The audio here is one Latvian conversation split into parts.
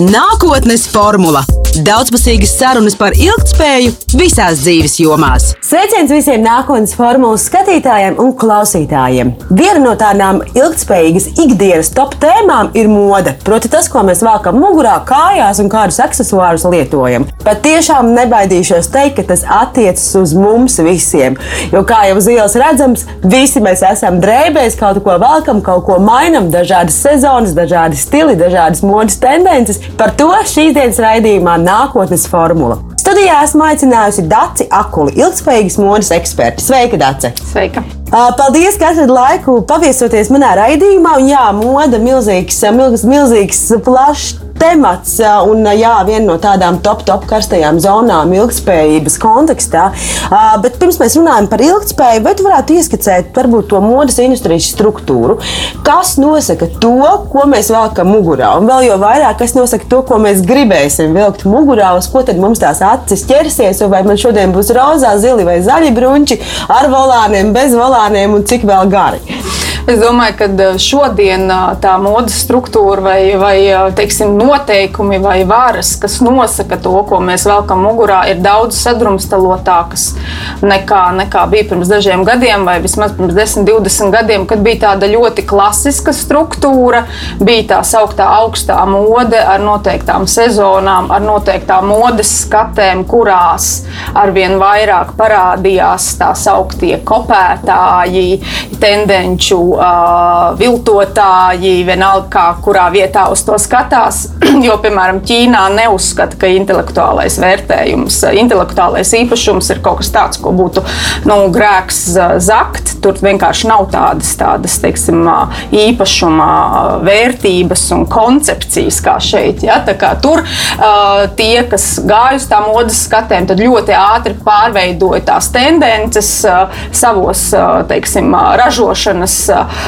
Nākotnes formula - daudzpusīgas sarunas par ilgspēju visās dzīves jomās. Sveiciens visiem nākotnes formulas skatītājiem un klausītājiem. Viena no tādām ilgspējīgas ikdienas top tēmām ir mode. Proti, tas, ko mēs valkam mugurā, kājās un kādus accessorus lietojam. Pat tiešām nebaidīšos teikt, ka tas attiecas uz mums visiem. Jo, kā jau uz ielas redzams, visi mēs esam drēbēs, kaut ko velkam, kaut ko mainām, dažādas sezonas, dažādi stili, dažādas modes tendences. Par to šīs dienas raidījumā nākotnes formula. Studijā esmu aicinājusi Daci Akuli, ilgspējīgas modes eksperti. Sveika, Dace! Sveika! Paldies, ka esat laiku paviesoties manā raidījumā. Un, jā, moda milzīgs, milzīgs, milzīgs plašs temats un jā, viena no tādām top, top karstajām zonām ilgspējības kontekstā. Bet pirms mēs runājam par ilgspēju, vai tu varētu ieskicēt varbūt to modes industrijas struktūru? Kas nosaka to, ko mēs velkam mugurā? Un vēl jau vairāk, kas nosaka to, ko mēs gribēsim vilkt mugurā, uz ko tad mums tās acis ķersies, vai man šodien būs rozā, zili vai zaļi brunči ar volāniem, bez volāniem un cik vēl gari. Es domāju, ka eh, šodien eh, tā modes struktūra vai, vai eh, teiksim, noteikumi vai varas, kas nosaka to, ko mēs velkam mugurā, ir daudz sadrumstalotākas nekā, nekā bija pirms dažiem gadiem, vai vismaz pirms 10, 20 gadiem, kad bija tāda ļoti klasiska struktūra, bija tā sauktā augstā mode ar noteiktām sezonām, ar noteiktām modes skatēm, kurās arvien vairāk parādījās tā sauktie kopētāji, tendenču uh, viltotāji, vienalga, kā, kurā vietā uz to skatās. jo, piemēram, Ķīnā neuzskata, ka intelektuālais vērtējums, intelektuālais īpašums ir kaut kas tāds, ko būtu nu, grēks zakt. Tur vienkārši nav tādas, tādas teiksim, īpašuma vērtības un koncepcijas kā šeit. Ja? Kā tur uh, tie, kas gāja uz tām modes skatēm, ļoti ātri pārveidoja tās tendences uh, savos teiksim, ražošanas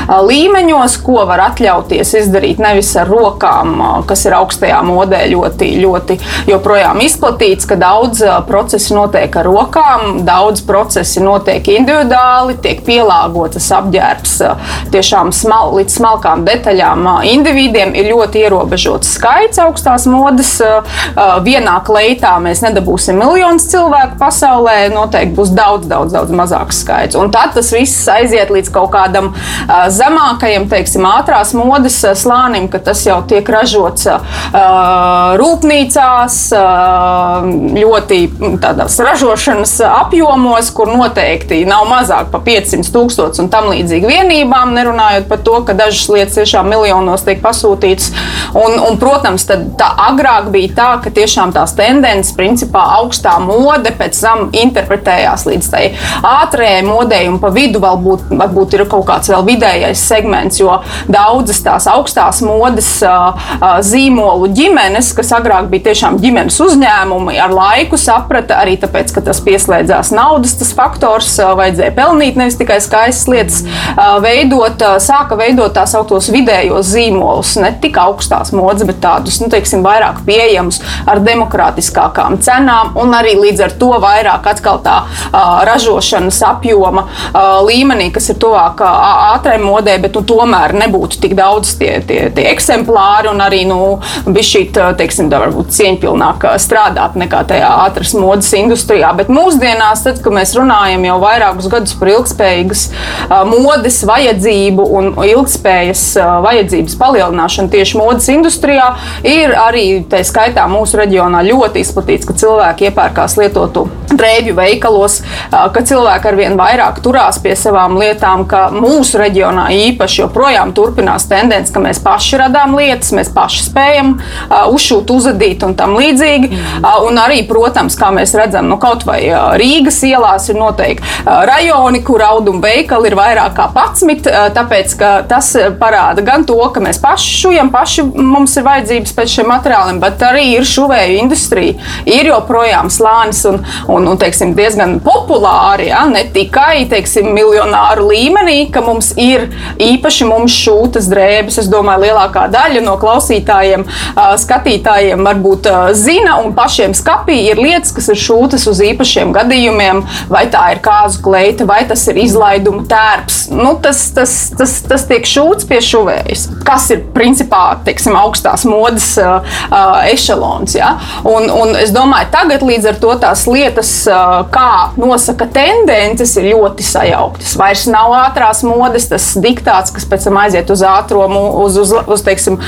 līmeņos, ko var atļauties izdarīt nevis ar rokām, kas ir augstajā modē ļoti, ļoti joprojām izplatīts, ka daudz procesi notiek ar rokām, daudz procesi notiek individuāli, tiek pielāgotas apģērbs tiešām smal, līdz smalkām detaļām individiem. Ir ļoti ierobežots skaits augstās modes. Vienā kleitā mēs nedabūsim miljonus cilvēku pasaulē, noteikti būs daudz, daudz, daudz mazāks skaits. Un tad tas viss aiziet līdz kaut kādam zemākajam, teiksim, ātrās modes slānim, ka tas jau tiek ražots rūpnīcās, ļoti tādās ražošanas apjomos, kur noteikti nav mazāk par 500 tūkstošiem un tam līdzīgi vienībām, nerunājot par to, ka dažas lietas tiešām miljonos tiek pasūtītas. Un, un, protams, tā agrāk bija tā, ka tiešām tās tendences, principā augstā mode pēc tam interpretējās līdz tai ātrējai modei, un pa vidu vēl būt, varbūt ir kaut kāds vēl vidējais segments, jo daudzas tās augstās modes zīmolu ģimenes, kas agrāk bija tiešām ģimenes uzņēmumi, ar laiku saprata arī tāpēc, ka tas pieslēdzās naudas tas faktors, vajadzēja pelnīt nevis tikai skaistas lietas, veidot, sāka veidot tās augtos vidējos zīmolus, ne tik augstās modes, bet tādus, nu, teiksim, vairāk pieejamus ar demokrātiskākām cenām un arī līdz ar to vairāk atkal tā ražošanas apjoma līmenī, kas ir tuvāk ātrai modē, bet nu, tomēr nebūtu tik daudz tie, tie, tie eksemplāri un arī nu, bija šī teiksim, varbūt cieņpilnāk strādāt nekā tajā ātras modes industrijā. Bet mūsdienās, tad, kad mēs runājam jau vairākus gadus par ilgspējīgas modes vajadzību un ilgspējas vajadzības palielināšanu tieši modes industrijā, ir arī tā skaitā mūsu reģionā ļoti izplatīts, ka cilvēki iepērkās lietotu drēbju veikalos, ka cilvēki arvien vairāk turās pie savām lietām, ka mūsu reģionā īpaši joprojām turpinās tendence, ka mēs paši radām lietas, mēs paši spējam uh, uzšūt, uzadīt un tam līdzīgi. Mm. Uh, un arī, protams, kā mēs redzam, nu, kaut vai uh, Rīgas ielās ir noteikti uh, rajoni, kur audumu veikali ir vairāk kā 11, uh, tāpēc tas parāda gan to, ka mēs paši šujam, paši mums ir vajadzības pēc šiem materiāliem, bet arī ir šuvēju industrija, ir joprojām slānis un, un, un teiksim, diezgan populāri, ja? ne tikai teiksim, miljonāru līmenī, ka mums ir īpaši mums šūtas drēbes. Es domāju, lielākā daļa no klausītājiem, skatītājiem varbūt zina, un pašiem skapī ir lietas, kas ir šūtas uz īpašiem gadījumiem, vai tā ir kāzu kleita, vai tas ir izlaiduma tērps. Nu, tas, tas, tas, tas tiek šūts pie šuvējas, kas ir principā teiksim, augstās modes uh, ešalons. Ja? Un, un es domāju, tagad līdz ar to tās lietas, uh, kā nosaka tendences, ir ļoti sajauktas. Vairs nav ātrās modes, tas diktāts, kas pēc tam aiziet uz ātrumu, uz, uz, uz teiksim,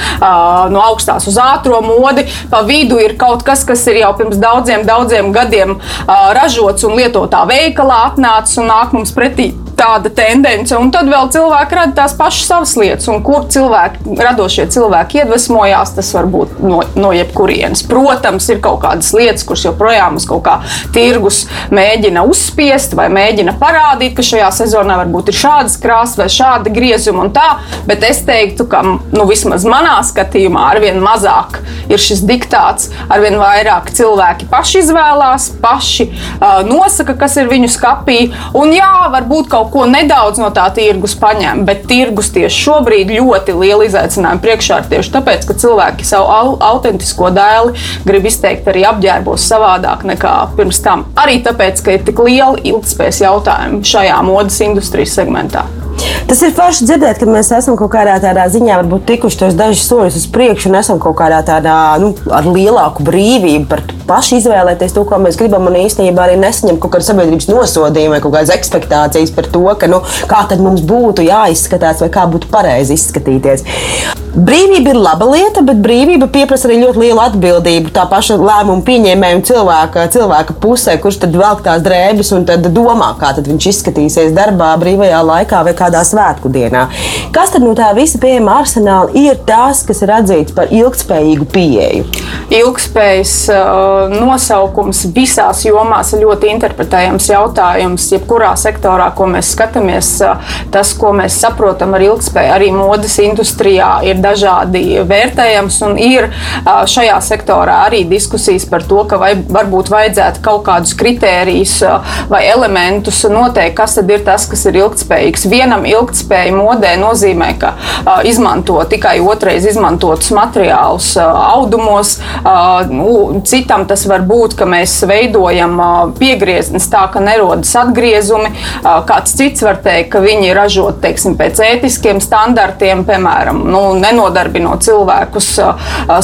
no augstās uz ātrā modi. Pa vidu ir kaut kas, kas ir jau pirms daudziem, daudziem gadiem ražots un lietotā veikalā atnācis un nāk mums pretī tāda tendence. Un tad vēl cilvēki rada tās pašas savas lietas, un kur cilvēki, radošie cilvēki iedvesmojās, tas var būt no, no jebkurienes. Protams, ir kaut kādas lietas, kuras joprojām uz kaut kā tirgus mēģina uzspiest vai mēģina parādīt, ka šajā sezonā varbūt ir šādas krāsas vai šāda griezuma un tā, bet es teiktu, ka nu, vismaz manā skatījumā arvien mazāk ir šis diktāts, arvien vairāk cilvēki paši izvēlās, paši uh, nosaka, kas ir viņu skapī. Un jā, varbūt kaut ko nedaudz no tā tirgus paņem, bet tirgus tieši šobrīd ļoti liela izaicinājuma priekšā ir tieši tāpēc, ka cilvēki savu au autentisko dēli grib izteikt arī apģērbos savādāk nekā pirms tam. Arī tāpēc, ka ir tik liela ilgspējas jautājuma šajā modes industrijas segmentā. Tas ir forši dzirdēt, ka mēs esam kaut kādā tādā ziņā varbūt tikuši tos dažus soļus uz priekšu un esam kaut kādā tādā nu, ar lielāku brīvību par pašu izvēlēties to, ko mēs gribam. Un īstenībā arī nesaņem kaut kādu sabiedrības nosodījumu vai kaut kādas expectācijas par to, ka, nu, kā tad mums būtu jāizskatās vai kā būtu pareizi izskatīties. Brīvība ir laba lieta, bet brīvība prasa arī ļoti lielu atbildību. Tā paša lēmuma pieņēmēja un cilvēka, cilvēka pusē, kurš tad velk tās drēbes un domā, kā viņš izskatīsies darbā, brīvajā laikā vai kādā svētku dienā. Kas tad no tā visa pieejama arsenāla ir tas, kas ir atzīts par ilgspējīgu pieeju? Ilgspējas uh, nosaukums visās jomās ir ļoti interpretējams jautājums. Jebkurā sektorā, ko mēs skatāmies, uh, tas, ko mēs saprotam ar ilgspēju, arī modes industrijā, ir dažādi vērtējams. Ir uh, šajā sektorā arī diskusijas par to, ka vai, varbūt vajadzētu kaut kādus kritērijus uh, vai elementus noteikt, kas tad ir tas, kas ir ilgspējīgs. Vienam ilgspēja modē nozīmē, ka uh, izmanto tikai otrais izmantotus materiālus audumos, Nu, citam tas var būt, ka mēs veidojam piegrieznes tā, ka nerodas atgriezumi. Kāds cits var teikt, ka viņi ir ražoti teiksim, pēc ētiskiem standartiem, piemēram, nu, nenodarbinot cilvēkus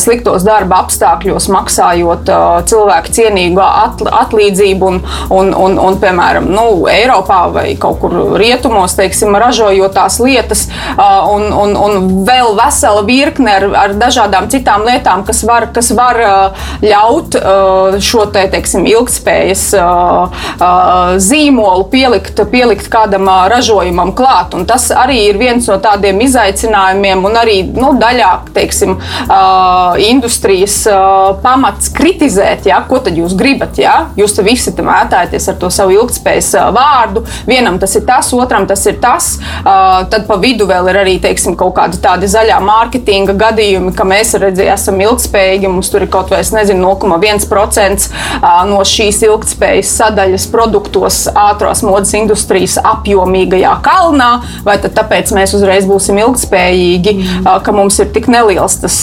sliktos darba apstākļos, maksājot cilvēku cienīgu atlīdzību un, un, un, un piemēram, nu, Eiropā vai kaut kur rietumos, teiksim, ražojot tās lietas un, un, un vēl vesela virkne ar, ar dažādām citām lietām, kas var, kas var ļaut šo te, teiksim, ilgspējas zīmolu pielikt, pielikt kādam ražojumam klāt. Un tas arī ir viens no tādiem izaicinājumiem un arī nu, daļā teiksim, industrijas pamats kritizēt, ja, ko tad jūs gribat. Ja? Jūs te visi mētājaties ar to savu ilgspējas vārdu. Vienam tas ir tas, otram tas ir tas. Tad pa vidu vēl ir arī teiksim, kaut kādi tādi zaļā mārketinga gadījumi, ka mēs redzējām, esam ilgspējīgi, mums tur ir kaut vai nezinu, 0,1% no šīs ilgspējas sadaļas produktos ātrās modes industrijas apjomīgajā kalnā, vai tāpēc mēs uzreiz būsim ilgspējīgi, ka mums ir tik neliels tas,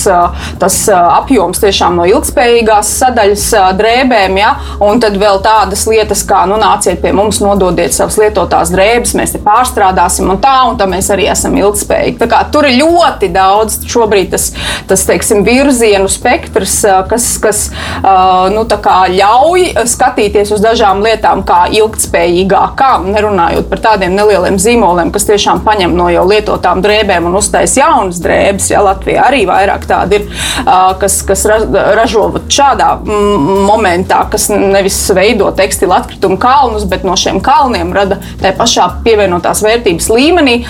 tas apjoms tiešām no ilgspējīgās sadaļas drēbēm, ja? un tad vēl tādas lietas kā, nu, nāciet pie mums, nododiet savas lietotās drēbes, mēs te pārstrādāsim, un tā, un tā mēs arī esam ilgspējīgi. Kā tur ir ļoti daudz šobrīd tas, tas teiksim, virzienu spektrs, kas, kas nu, ļauj skatīties uz dažām lietām kā ilgspējīgākām, nerunājot par tādiem nelieliem zīmoliem, kas tiešām paņem no jau lietotām drēbēm un uztaisa jaunas drēbes. Ja, Latvijā arī vairāk tādi ir, kas, kas ražo šādā momentā, kas nevis veido tekstilu atkritumu kalnus, bet no šiem kalniem rada tā pašā pievienotās vērtības līmenī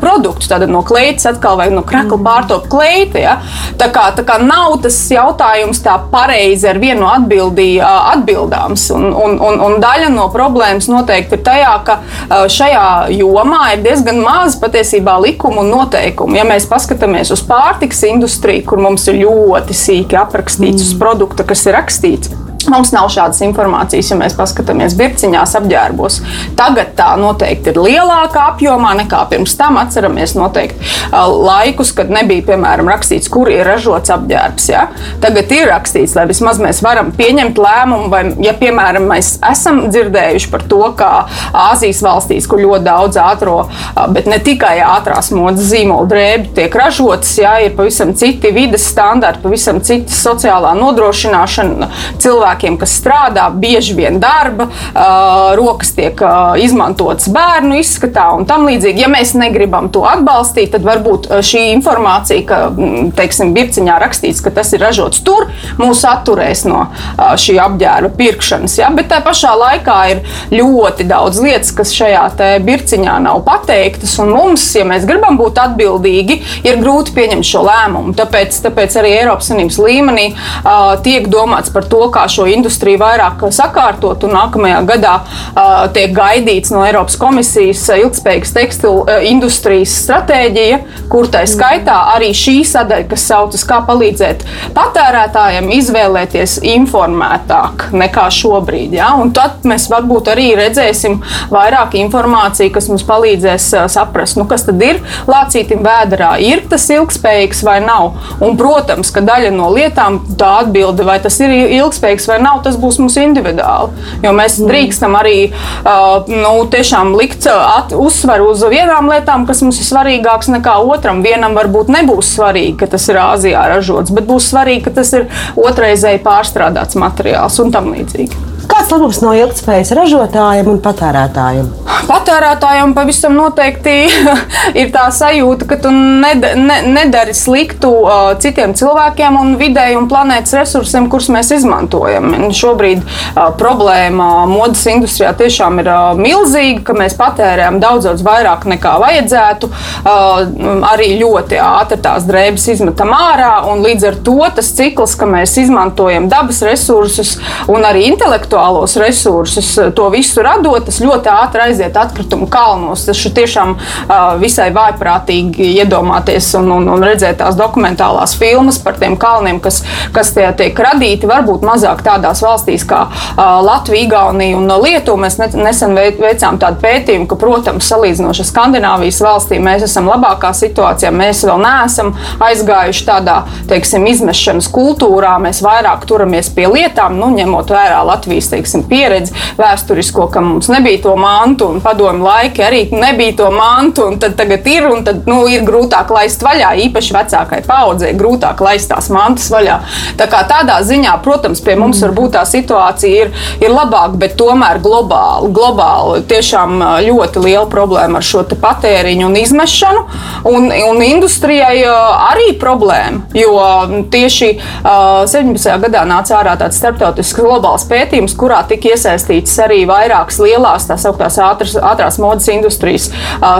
produktus. Tātad no kleitas atkal vai no krakla pārtop kleita. Ja? Tā, kā, tā kā nav tas jautājums tā pareizi ar vienu atbildī atbildāms. Un, un, un, un daļa no problēmas noteikti ir tajā, ka šajā jomā ir diezgan maz patiesībā likumu un noteikumu. Ja mēs paskatāmies uz pārtiks industriju, kur mums ir ļoti sīki aprakstīts mm. uz produkta, kas ir rakstīts Mums nav šādas informācijas, ja mēs paskatāmies birciņās, apģērbos. Tagad tā noteikti ir lielākā apjomā nekā pirms tam. Atceramies noteikti laikus, kad nebija, piemēram, rakstīts, kur ir ražots apģērbs. Ja? Tagad ir rakstīts, lai vismaz mēs varam pieņemt lēmumu, vai, ja, piemēram, mēs esam dzirdējuši par to, kā Āzijas valstīs, kur ļoti daudz ātrā, bet ne tikai ātrās modes zīmola drēbi tiek ražotas, ja ir pavisam citi vides standarti, pavisam cita sociālā nodrošināšana cilvēkiem cilvēkiem, kas strādā, bieži vien darba, rokas tiek izmantotas bērnu izskatā un tam līdzīgi. Ja mēs negribam to atbalstīt, tad varbūt šī informācija, ka, teiksim, birciņā rakstīts, ka tas ir ražots tur, mūs atturēs no šī apģērba pirkšanas. Ja? Bet tā pašā laikā ir ļoti daudz lietas, kas šajā birciņā nav pateiktas, un mums, ja mēs gribam būt atbildīgi, ir grūti pieņemt šo lēmumu. Tāpēc, tāpēc arī Eiropas Savienības līmenī uh, tiek domāts par to, kā šo industriju vairāk sakārtot. Nākamajā gadā uh, tiek gaidīts no Eiropas komisijas ilgspējīgas tekstilu uh, industrijas stratēģija, kur tā skaitā arī šī sadaļa, kas saucas, kā palīdzēt patērētājiem izvēlēties informētāk nekā šobrīd. Ja? Un tad mēs varbūt arī redzēsim vairāk informāciju, kas mums palīdzēs uh, saprast, nu, kas tad ir lācītim vēdā, ir tas ilgspējīgs vai nav. Un, protams, ka daļa no lietām tā atbilde, vai tas ir ilgspējīgs vai vai nav, tas būs mums individuāli. Jo mēs mm. drīkstam arī uh, nu, tiešām likt at, uzsveru uz vienām lietām, kas mums ir svarīgākas nekā otram. Vienam varbūt nebūs svarīgi, ka tas ir Āzijā ražots, bet būs svarīgi, ka tas ir otrreizēji pārstrādāts materiāls un tam līdzīgi. Kāds labums no ilgspējas ražotājiem un patērētājiem? Patērētājiem pavisam noteikti ir tā sajūta, ka tu ned, ne, nedari sliktu uh, citiem cilvēkiem un vidēji un planētas resursiem, kurus mēs izmantojam. Un šobrīd uh, problēma modes industrijā tiešām ir uh, milzīga, ka mēs patērējam daudz, daudz vairāk nekā vajadzētu. Uh, arī ļoti ātri tās drēbes izmetam ārā, un līdz ar to tas cikls, ka mēs izmantojam dabas resursus un arī intelektuālu intelektuālos resursus, eh, to visu radot, tas ļoti ātri aiziet atkritumu kalnos. Tas tiešām uh, visai vājprātīgi iedomāties un, un, un redzēt tās dokumentālās filmas par tiem kalniem, kas, kas tie tiek radīti. Varbūt mazāk tādās valstīs kā uh, Latvija, Igaunija un Lietuva. Mēs ne, nesen veicām tādu pētījumu, ka, protams, salīdzinoši ar Skandināvijas valstīm, mēs esam labākā situācijā. Mēs vēl neesam aizgājuši tādā teiksim, izmešanas kultūrā. Mēs vairāk turamies pie lietām, nu, ņemot vērā Latvijas Latvijas teiksim, pieredzi vēsturisko, ka mums nebija to mantu, un padomu laiki arī nebija to mantu, un tad tagad ir, un tad nu, ir grūtāk laist vaļā. Īpaši vecākai paudzei grūtāk laist tās mantas vaļā. Tā kā tādā ziņā, protams, pie mums varbūt tā situācija ir, ir labāka, bet tomēr globāli, globāli tiešām ļoti liela problēma ar šo patēriņu un izmešanu. Un, un industrijai arī problēma, jo tieši uh, 17. gadā nāca ārā tāds starptautisks globāls pētījums, kurā tika iesaistīts arī vairākas lielās, tā sauktās ātras, ātrās modes industrijas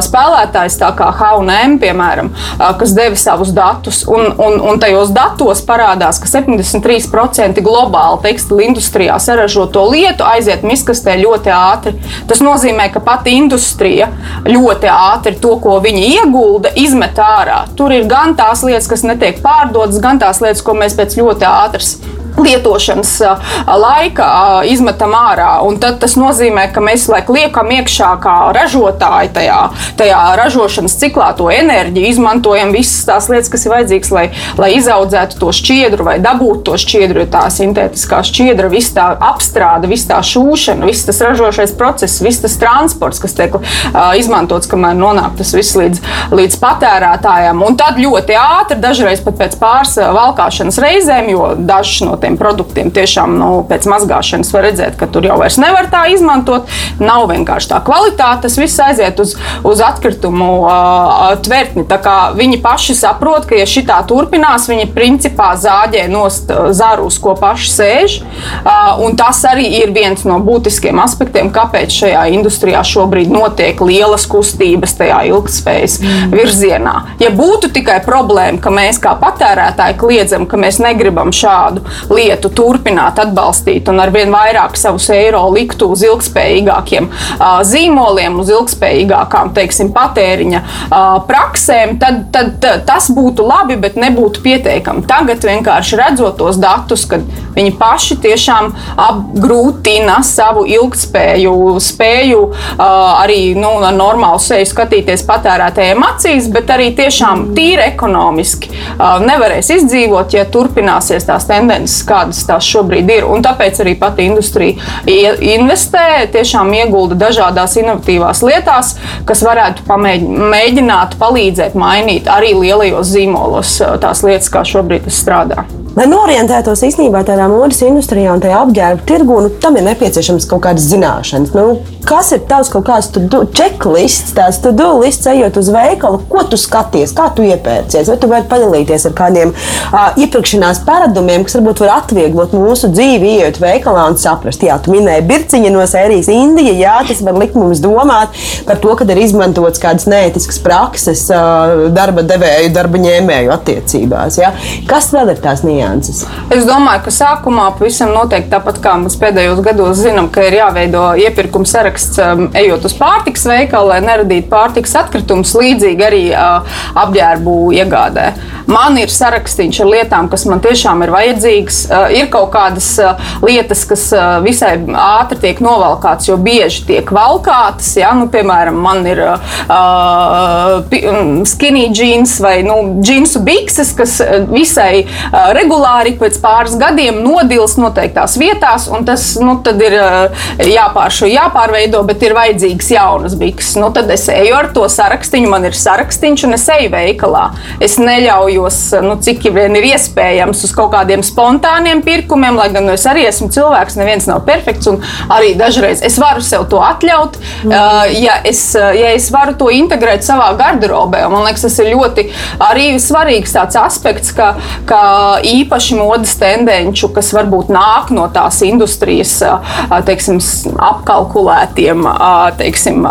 spēlētājas, tā kā H&M, piemēram, kas deva savus datus. Un, un, un tajos datos parādās, ka 73% globāli tekstilu industrijā saražoto lietu aiziet miskastē ļoti ātri. Tas nozīmē, ka pati industrija ļoti ātri to, ko viņi iegulda, izmet ārā. Tur ir gan tās lietas, kas netiek pārdotas, gan tās lietas, ko mēs pēc ļoti ātras lietošanas laikā izmetam ārā. Tad tas nozīmē, ka mēs liekam iekšā kā ražotāji tajā, tajā ražošanas ciklā to enerģiju, izmantojam visas tās lietas, kas ir vajadzīgas, lai, lai izaudzētu to šķiedru vai dabūtu to šķiedru. Tā sintētiskā šķiedra, viss tā apstrāde, viss tā šūšana, viss tas ražošais process, viss tas transports, kas tiek uh, izmantots, kamēr nonāk tas viss līdz, līdz patērētājiem. Un tad ļoti ātri, dažreiz pat pēc pāris valkāšanas reizēm, jo dažs no tiem tiem produktiem tiešām nu, pēc mazgāšanas var redzēt, ka tur jau vairs nevar tā izmantot. Nav vienkārši tā kvalitāte, tas viss aiziet uz, uz atkritumu uh, tvertni. Viņi paši saprot, ka, ja šī tā turpinās, viņi principā zāģē nost zaru, uz ko paši sēž. Uh, tas arī ir viens no būtiskiem aspektiem, kāpēc šajā industrijā šobrīd notiek lielas kustības tajā ilgspējas mm. virzienā. Ja būtu tikai problēma, ka mēs kā patērētāji kliedzam, ka mēs negribam šādu lietu turpināt atbalstīt un arvien vairāk savus eiro liktu uz ilgspējīgākiem zīmoliem, uz ilgspējīgākām teiksim, patēriņa praksēm, tad, tad, tas būtu labi, bet nebūtu pietiekami. Tagad vienkārši redzot tos datus, kad viņi paši tiešām apgrūtina savu ilgspēju, spēju arī nu, ar normālu seju skatīties patērētājiem acīs, bet arī tiešām tīri ekonomiski nevarēs izdzīvot, ja turpināsies tās tendences, kādas tās šobrīd ir. Un tāpēc arī pati industrija investē, tiešām iegulda dažādās inovatīvās lietās, kas varētu pamēģināt palīdzēt mainīt arī lielajos zīmolos tās lietas, kā šobrīd tas strādā. Lai norientētos īstenībā tādā modes industrijā un tajā apģērba tirgu, nu, tam ir nepieciešams kaut kādas zināšanas. Nu, kas ir tavs kaut kāds checklists, tās tu lists, ejot uz veikalu, ko tu skaties, kā tu iepērcies? Vai tu vari padalīties ar kādiem uh, iepirkšanās paradumiem, kas varbūt var atvieglot mūsu dzīvi, ienākot veikalā un saprast, jā, tu minēji birciņu no sērijas Indija, jā, tas var likt mums domāt par to, ka ir izmantots kādas neētiskas prakses uh, darba devēju, darba ņēmēju attiecībās. Jā. Kas vēl ir tās nianses? Nianses? Es domāju, ka sākumā pavisam noteikti tāpat kā mēs pēdējos gados zinām, ka ir jāveido iepirkuma saraksts, um, ejot uz pārtiks veikalu, lai neradītu pārtiks atkritumus, līdzīgi arī uh, apģērbu iegādē. Man ir sarakstīns ar lietām, kas man tiešām ir vajadzīgas. Uh, ir kaut kādas uh, lietas, kas uh, visai ātri tiek novalkātas, jo bieži tiek valkātas. Ja? Nu, piemēram, man ir uh, skinny jeans vai nu, džinsu bikses, kas visai uh, regulāri regulāri pēc pāris gadiem nodils noteiktās vietās, un tas nu, ir eh, jāpāršo, jāpārveido, bet ir vajadzīgs jaunas bikses. Nu, tad es eju ar to sarakstīnu, man ir sarakstīns, un es eju veikalā. Es neļaujos, nu, cik vien ir iespējams, uz kaut kādiem spontāniem pirkumiem, lai gan nu, es arī esmu cilvēks, neviens nav perfekts, un arī dažreiz es varu sev to atļaut, mm. uh, ja, es, ja es varu to integrēt savā garderobē. Man liekas, tas ir ļoti arī svarīgs tāds aspekts, ka, ka īpaši modes tendenču, kas varbūt nāk no tās industrijas teiksim, apkalkulētiem teiksim,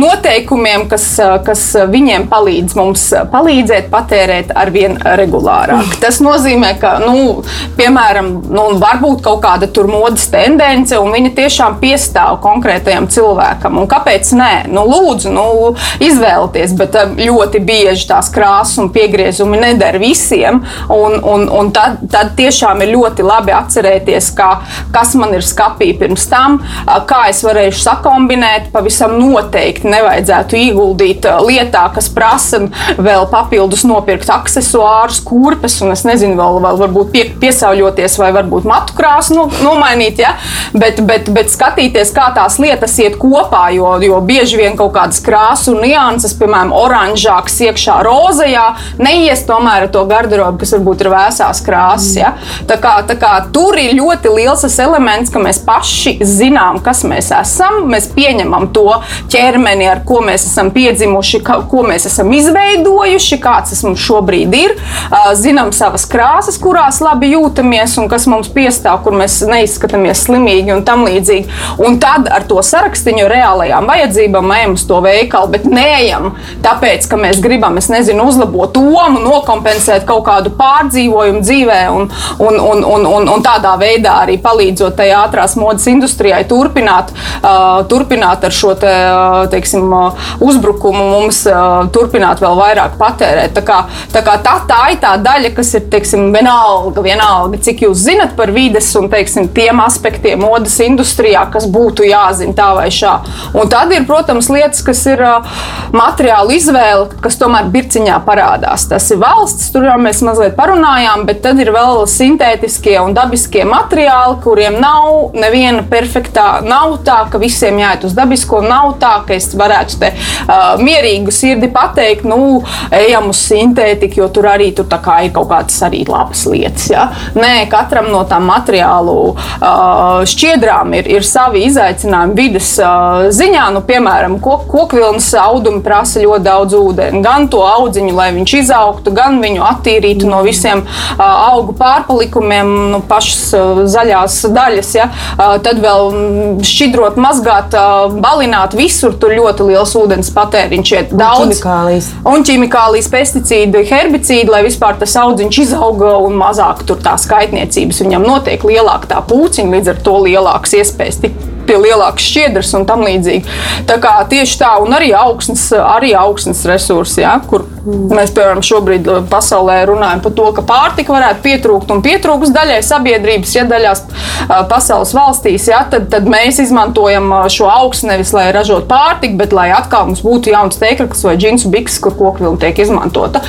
noteikumiem, kas, kas viņiem palīdz mums palīdzēt patērēt ar vien regulārāk. Tas nozīmē, ka, nu, piemēram, nu, varbūt kaut kāda tur modes tendence, un viņa tiešām piestāv konkrētajam cilvēkam. Un kāpēc nē? Nu, lūdzu, nu, izvēlieties, bet ļoti bieži tās krāsas un piegriezumi nedara visiem. Un, un, un tad, tad tiešām ir ļoti labi atcerēties, kā, kas man ir skapī pirms tam, kā es varēšu sakombinēt. Pavisam noteikti nevajadzētu ieguldīt lietā, kas prasa vēl papildus nopirkt accessorus, kurpes, un es nezinu, vēl, vēl varbūt pie, piesauļoties vai varbūt matu krāsu no, nomainīt. Ja? Bet, bet, bet skatīties, kā tās lietas iet kopā, jo, jo bieži vien kaut kādas krāsu nianses, piemēram, oranžāks iekšā rozajā, neies tomēr ar to garderobu, kas varbūt ir vēsā tās krāsas. Ja? Tā kā, tā kā tur ir ļoti liels tas elements, ka mēs paši zinām, kas mēs esam. Mēs pieņemam to ķermeni, ar ko mēs esam piedzimuši, ko mēs esam izveidojuši, kāds tas mums šobrīd ir. Zinām savas krāsas, kurās labi jūtamies un kas mums piestāv, kur mēs neizskatāmies slimīgi un tam līdzīgi. Un tad ar to sarakstiņu reālajām vajadzībām ejam uz to veikalu, bet neejam tāpēc, ka mēs gribam, es nezinu, uzlabot domu, nokompensēt kaut kādu pārdzīvojumu dzīvē, un, un, un, un, un, un tādā veidā arī palīdzot tai ātrās modes industrijai turpināt, uh, turpināt ar šo te, uh, teiksim, uh, uzbrukumu, mums uh, turpināt vēl vairāk patērēt. Tā, kā, tā, kā tā, tā ir tā daļa, kas ir teiksim, vienalga, vienalga, cik jūs zinat par vides un teiksim, tiem aspektiem modes industrijā, kas būtu jāzina tā vai šā. Un tad ir, protams, lietas, kas ir uh, materiālu izvēle, kas tomēr birciņā parādās. Tas ir valsts, tur jau mēs mazliet parunājām, bet bet tad ir vēl sintētiskie un dabiskie materiāli, kuriem nav neviena perfektā. Nav tā, ka visiem jāiet uz dabisko, nav tā, ka es varētu te uh, mierīgu sirdi pateikt, nu, ejam uz sintētiku, jo tur arī tur ir kaut kādas arī labas lietas. Ja? Nē, katram no tām materiālu uh, šķiedrām ir, ir savi izaicinājumi vidas uh, ziņā. Nu, piemēram, kok, kokvilnas audumi prasa ļoti daudz ūdeni, gan to audziņu, lai viņš izaugtu, gan viņu attīrītu no visiem augu pārpalikumiem, nu, pašas zaļās daļas. Ja? Tad vēl šķidrot, mazgāt, balināt visur. Tur ļoti liels ūdens patēriņš ir daudz. Ķimikālijas. Un ķimikālijas, pesticīdi, herbicīdi, lai vispār tas audziņš izauga un mazāk tur tā skaitniecības. Viņam notiek lielāka tā pūciņa, līdz ar to lielākas iespējas tikt pie lielākas šķiedras un tam līdzīgi. Tā kā tieši tā, un arī augsnes, arī augsnes resursi, ja, kur mēs, piemēram, šobrīd uh, pasaulē runājam par to, ka pārtika varētu pietrūkt un pietrūks daļai sabiedrības, ja daļās uh, pasaules valstīs, ja, tad, tad mēs izmantojam uh, šo augsni nevis lai ražotu pārtiku, bet lai atkal mums būtu jauns teikraklis vai džinsu bikses, kur kokvilna tiek izmantota.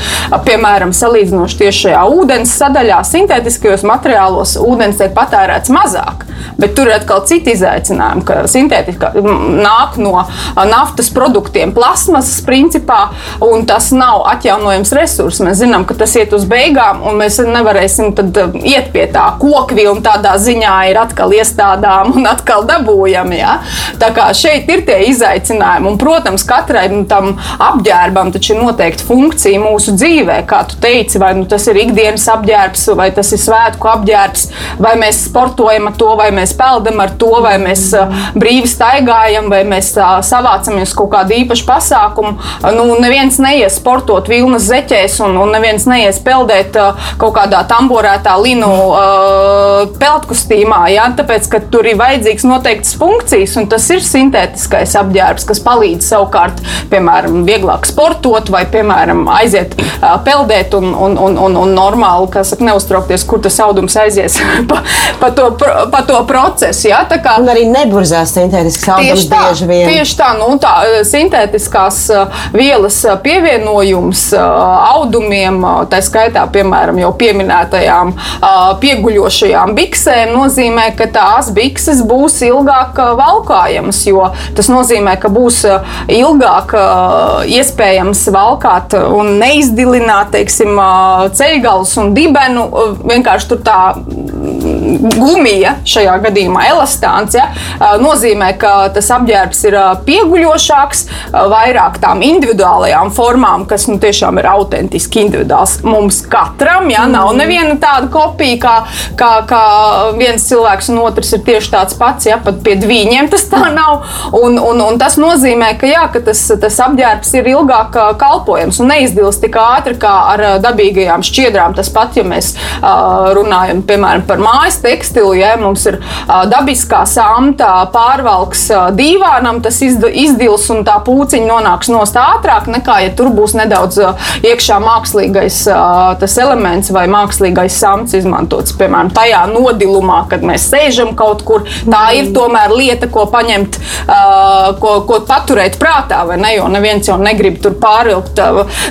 Piemēram, salīdzinoši tieši šajā ūdens sadaļā, sintētiskajos materiālos, ūdens tiek patērēts mazāk, bet tur ir atkal citi izaicinājumi risinājumu, ka sintētika nāk no naftas produktiem, plasmasas principā, un tas nav atjaunojams resurs. Mēs zinām, ka tas iet uz beigām, un mēs nevarēsim iet pie tā kokvilna tādā ziņā ir atkal iestādām un atkal dabūjami. Ja? Tā kā šeit ir tie izaicinājumi, un, protams, katrai tam apģērbam taču ir noteikti funkcija mūsu dzīvē, kā tu teici, vai nu, tas ir ikdienas apģērbs, vai tas ir svētku apģērbs, vai mēs sportojam ar to, vai mēs peldam ar to, vai mēs brīvi staigājam vai mēs savācamies uz kaut kādu īpašu pasākumu. Nu, neviens neies sportot vilnas zeķēs, un, un neviens neies peldēt kaut kādā tamborētā linu peltkostīmā. Ja? Tāpēc, ka tur ir vajadzīgs noteikts funkcijas, un tas ir sintētiskais apģērbs, kas palīdz savukārt, piemēram, vieglāk sportot vai, piemēram, aiziet peldēt un, un, un, un, un normāli, kas saka, neuztraukties, kur tas audums aizies pa, pa, to, pa to procesu. Ja? Tā kā, un arī ne neburzās sintētisks audums bieži vien. Tieši tā, nu, tā eh, sintētiskās eh, vielas eh, pievienojums audumiem, tā skaitā, piemēram, jau pieminētajām pieguļošajām biksēm, nozīmē, ka tās bikses būs ilgāk valkājamas, jo tas nozīmē, ka būs ilgāk iespējams valkāt un neizdilināt, teiksim, ceļgalus un dibenu. Vienkārši tur tā gumija, šajā gadījumā elastāns, ja, nozīmē, ka tas apģērbs ir pieguļošāks, vairāk tām individuālajām formām, kas nu, tiešām ir autentiski individuāls. Mums katram ja, nav mm. neviena tāda kopija, kā, kā, kā viens cilvēks un otrs ir tieši tāds pats. Ja, pat pie viņiem tas tā nav. Un, un, un tas nozīmē, ka, jā, ka tas, tas apģērbs ir ilgāk kalpojams un neizdils tik ātri kā ar dabīgajām šķiedrām. Tas pat, ja mēs uh, runājam piemēram par mājas tekstilu, ja mums ir uh, dabiskā samta pārvalks dīvānam, tas izdils un tā pūciņa nonāks nost ātrāk nekā, ja tur būs nedaudz iekšā mākslīgais tas elements vai mākslīgais samts izmantots. Piemēram, tajā nodilumā, kad mēs sēžam kaut kur, tā ir tomēr lieta, ko paņemt, ko, ko paturēt prātā, vai ne? Jo neviens jau negrib tur pārvilkt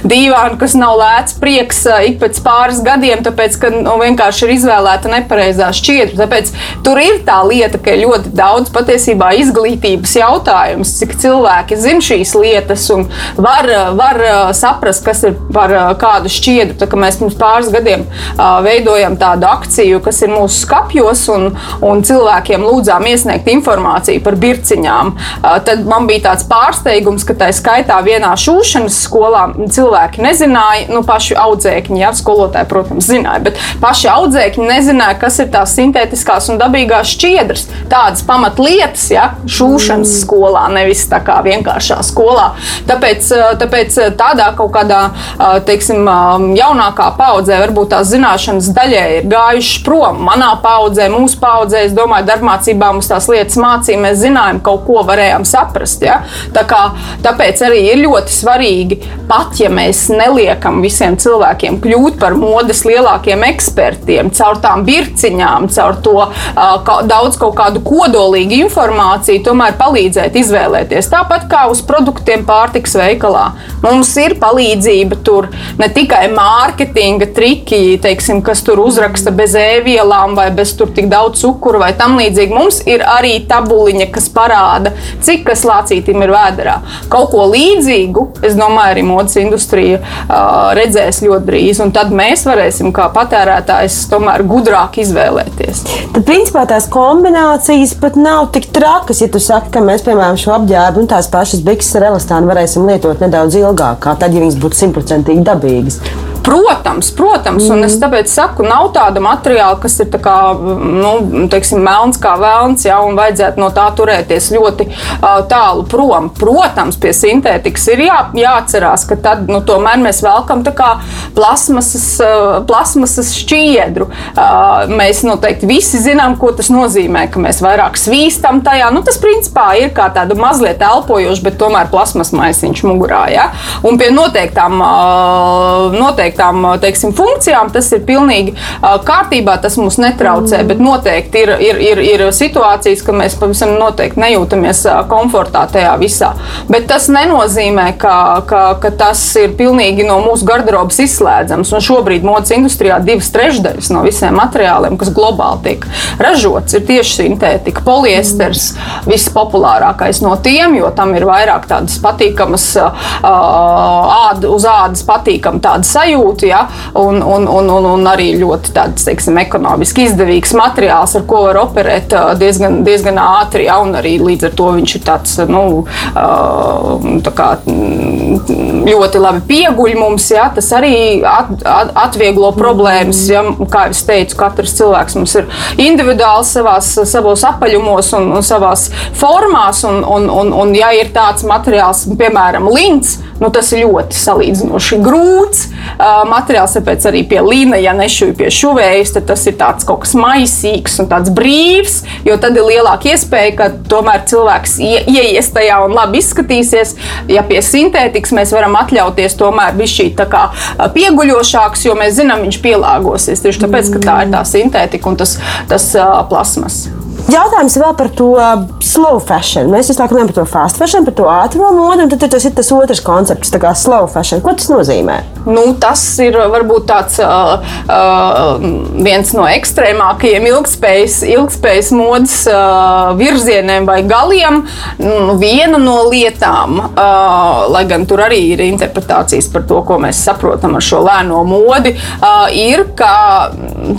dīvānu, kas nav lēts prieks ik pēc pāris gadiem, tāpēc, ka nu, vienkārši ir izvēlēta nepareizā šķiedra. Tāpēc tur ir tā lieta, ka ļoti daudz patiesībā izglītības jautājums, cik cilvēki zina šīs lietas un var, var uh, saprast, kas ir par uh, kādu šķiedru. Tā, mēs pirms pāris gadiem uh, veidojam tādu akciju, kas ir mūsu skapjos, un, un cilvēkiem lūdzām iesniegt informāciju par birciņām. Tad man bija tāds pārsteigums, ka tā skaitā vienā šūšanas skolā cilvēki nezināja, nu, paši audzēkņi, jā, skolotāji, protams, zināja, bet paši audzēkņi nezināja, kas ir tās sintētiskās un dabīgās šķiedras. Tādas pamatlietas, ja, šūšanas mm. skolā, nevis tā kā vienkāršā skolā. Tāpēc, eh, tāpēc eh, tādā kaut kādā, eh, teiksim, jaunākā paudzē varbūt tās zināšanas daļai ir gājušas prom. Manā paudzē, mūsu paudzē, es domāju, darbmācībā mums tās lietas mācīja, mēs zinājām, kaut ko varējām saprast. Ja? Tā kā, tāpēc arī ir ļoti svarīgi, pat ja mēs neliekam visiem cilvēkiem kļūt par modes lielākiem ekspertiem, caur tām birciņām, caur to uh, daudz kaut kādu kodolīgu informāciju tomēr palīdzēt izvēlēties. Tāpat kā uz produktiem pārtiks veikalā. Mums ir palīdzība tur ne tikai mārketinga triki, teiksim, kas tur uzraksta bez ēvielām vai bez tur tik daudz cukuru vai tam līdzīgi. Mums ir arī tabuliņa, kas parāda, cik kas lācītim ir vēderā. Kaut ko līdzīgu, es domāju, arī modes industrija uh, redzēs ļoti drīz, un tad mēs varēsim kā patērētājs tomēr gudrāk izvēlēties. Tad, principā, tās kombinācijas pat nav tik trakas, ja tu saki, ka mēs, piemēram, šo apģērbu un tās pašas bikses ar elastānu varēsim lietot nedaudz ilgāk, kā tad, ja viņas būtu simtprocentīgi dabīgas. Protams, protams, un es tāpēc saku, nav tāda materiāla, kas ir kā, nu, teiksim, melns kā velns, ja, un vajadzētu no tā turēties ļoti uh, tālu prom. Protams, pie sintētikas ir jā, jāatcerās, ka tad nu, tomēr mēs velkam plasmasas, uh, plasmasas šķiedru. Uh, mēs noteikti visi zinām, ko tas nozīmē, ka mēs vairāk svīstam tajā. Nu, tas principā ir kā tāda mazliet elpojoša, bet tomēr plasmas maisiņš mugurā. Ja? Un pie noteiktām, uh, noteiktām teiksim, funkcijām tas ir pilnīgi uh, kārtībā, tas mums netraucē, mm. bet noteikti ir, ir, ir, ir situācijas, ka mēs pavisam noteikti nejūtamies uh, komfortā tajā visā. Bet tas nenozīmē, ka, ka, ka tas ir pilnīgi no mūsu garderobas izslēdzams. Un šobrīd modes industrijā divas trešdaļas no visiem materiāliem, kas globāli tiek ražots, ir tieši sintētika. Poliesters mm. vispopulārākais no tiem, jo tam ir vairāk tādas patīkamas, ād, uz ādas patīkama tāda sajūta, ja? un, un, un, un, un arī ļoti tāds, teiksim, ekonomiski izdevīgs materiāls, ar ko var operēt diezgan, diezgan ātri, ja? un arī līdz ar to viņš ir tāds, nu, tā kā, ļoti labi pieguļ mums, ja? tas arī at, at, atvieglo problēmas, ja? kā jau teicu, katrs cilvēks mums ir individuāls savās, savos apaļumos un, un savās formās, un, un, un, un ja ir tāds materiāls, piemēram, līns, nu, tas ir ļoti salīdzinoši grūts uh, materiāls. Tāpēc arī pie līna, ja nešuju pie šuvējas, tad tas ir kaut kas maisīgs un tāds brīvs. Jo tad ir lielāka iespēja, ka tomēr cilvēks ie, ieies tajā un labi izskatīsies. Ja pie sintētikas mēs varam atļauties tomēr būt šī pieguļošāks, jo mēs zinām, viņš pielāgosies tieši tāpēc, ka tā ir tā sintētika un tas, tas uh, plasmas. Jautājums vēl par to uh, slow fashion. Mēs visu laiku runājam par to fast fashion, par to ātrā modi, un tad tas ir tas otrs koncepts, kā slow fashion. Ko tas nozīmē? Nu, tas ir varbūt tāds uh, uh, viens no ekstrēmākajiem ilgspējas, ilgspējas modes uh, virzieniem vai galiem. Nu, viena no lietām, uh, lai gan tur arī ir interpretācijas par to, ko mēs saprotam ar šo lēno modi, uh, ir, ka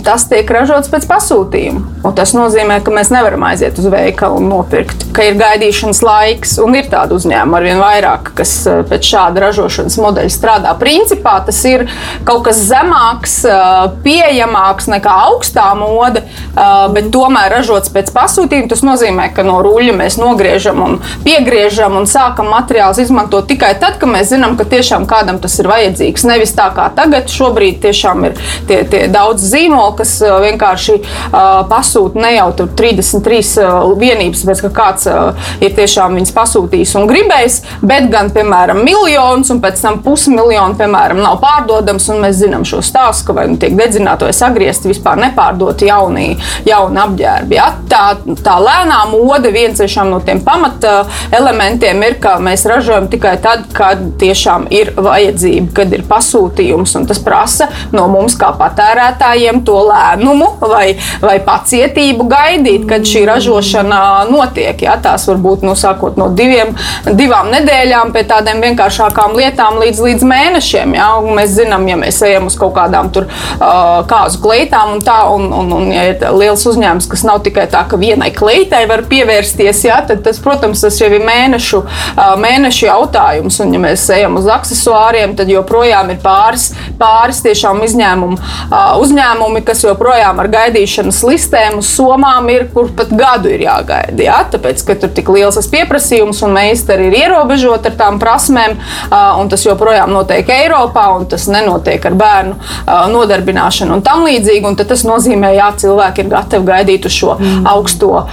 tas tiek ražots pēc pasūtījuma. Un tas nozīmē, ka mēs nevaram aiziet uz veikalu un nopirkt, ka ir gaidīšanas laiks, un ir tādu uzņēmumu arvien vairāk, kas eh, pēc šāda ražošanas modeļa strādā. Principā tas ir kaut kas zemāks, eh, pieejamāks nekā augstā mode, eh, bet tomēr ražots pēc pasūtījuma. Tas nozīmē, ka no ruļļa mēs nogriežam un piegriežam un sākam materiālus izmantot tikai tad, kad mēs zinām, ka tiešām kādam tas ir vajadzīgs. Nevis tā kā tagad, šobrīd tiešām ir tie, tie daudz zīmoli, kas vienkārši uh, pasūta ne jau 30 23 uh, vienības, pēc ka kāds uh, ir tiešām viņas pasūtījis un gribējis, bet gan, piemēram, miljonus, un pēc tam pusmiljonu, piemēram, nav pārdodams, un mēs zinām šo stāstu, ka vai nu tiek dedzināti vai sagriezti vispār nepārdoti jauni, jauni apģērbi. Ja? Tā, tā lēnā mode viens no tiem pamata elementiem ir, ka mēs ražojam tikai tad, kad tiešām ir vajadzība, kad ir pasūtījums, un tas prasa no mums kā patērētājiem to lēnumu vai, vai pacietību gaidīt, kad šī ražošana notiek. Ja? Tās var būt nu, sākot no diviem, divām nedēļām pie tādām vienkāršākām lietām līdz, līdz mēnešiem. Un mēs zinām, ja mēs ejam uz kaut kādām tur, uh, kāzu kleitām un tā, un, un, un ja ir liels uzņēmums, kas nav tikai tā, ka vienai kleitai var pievērsties, ja? tad tas, protams, tas jau ir mēnešu, uh, mēnešu jautājums. Un, ja mēs ejam uz accessoriem, tad joprojām ir pāris, pāris tiešām izņēmumu uh, uzņēmumi, kas joprojām ar gaidīšanas listēm uz somām ir, kur pat gadu ir jāgaida. Ja? Tāpēc, ka tur tik liels pieprasījums un meistari ir ierobežoti ar tām prasmēm, un tas joprojām notiek Eiropā, un tas nenotiek ar bērnu nodarbināšanu un tam līdzīgi. Un tas nozīmē, ka cilvēki ir gatavi gaidīt uz šo mm. augsto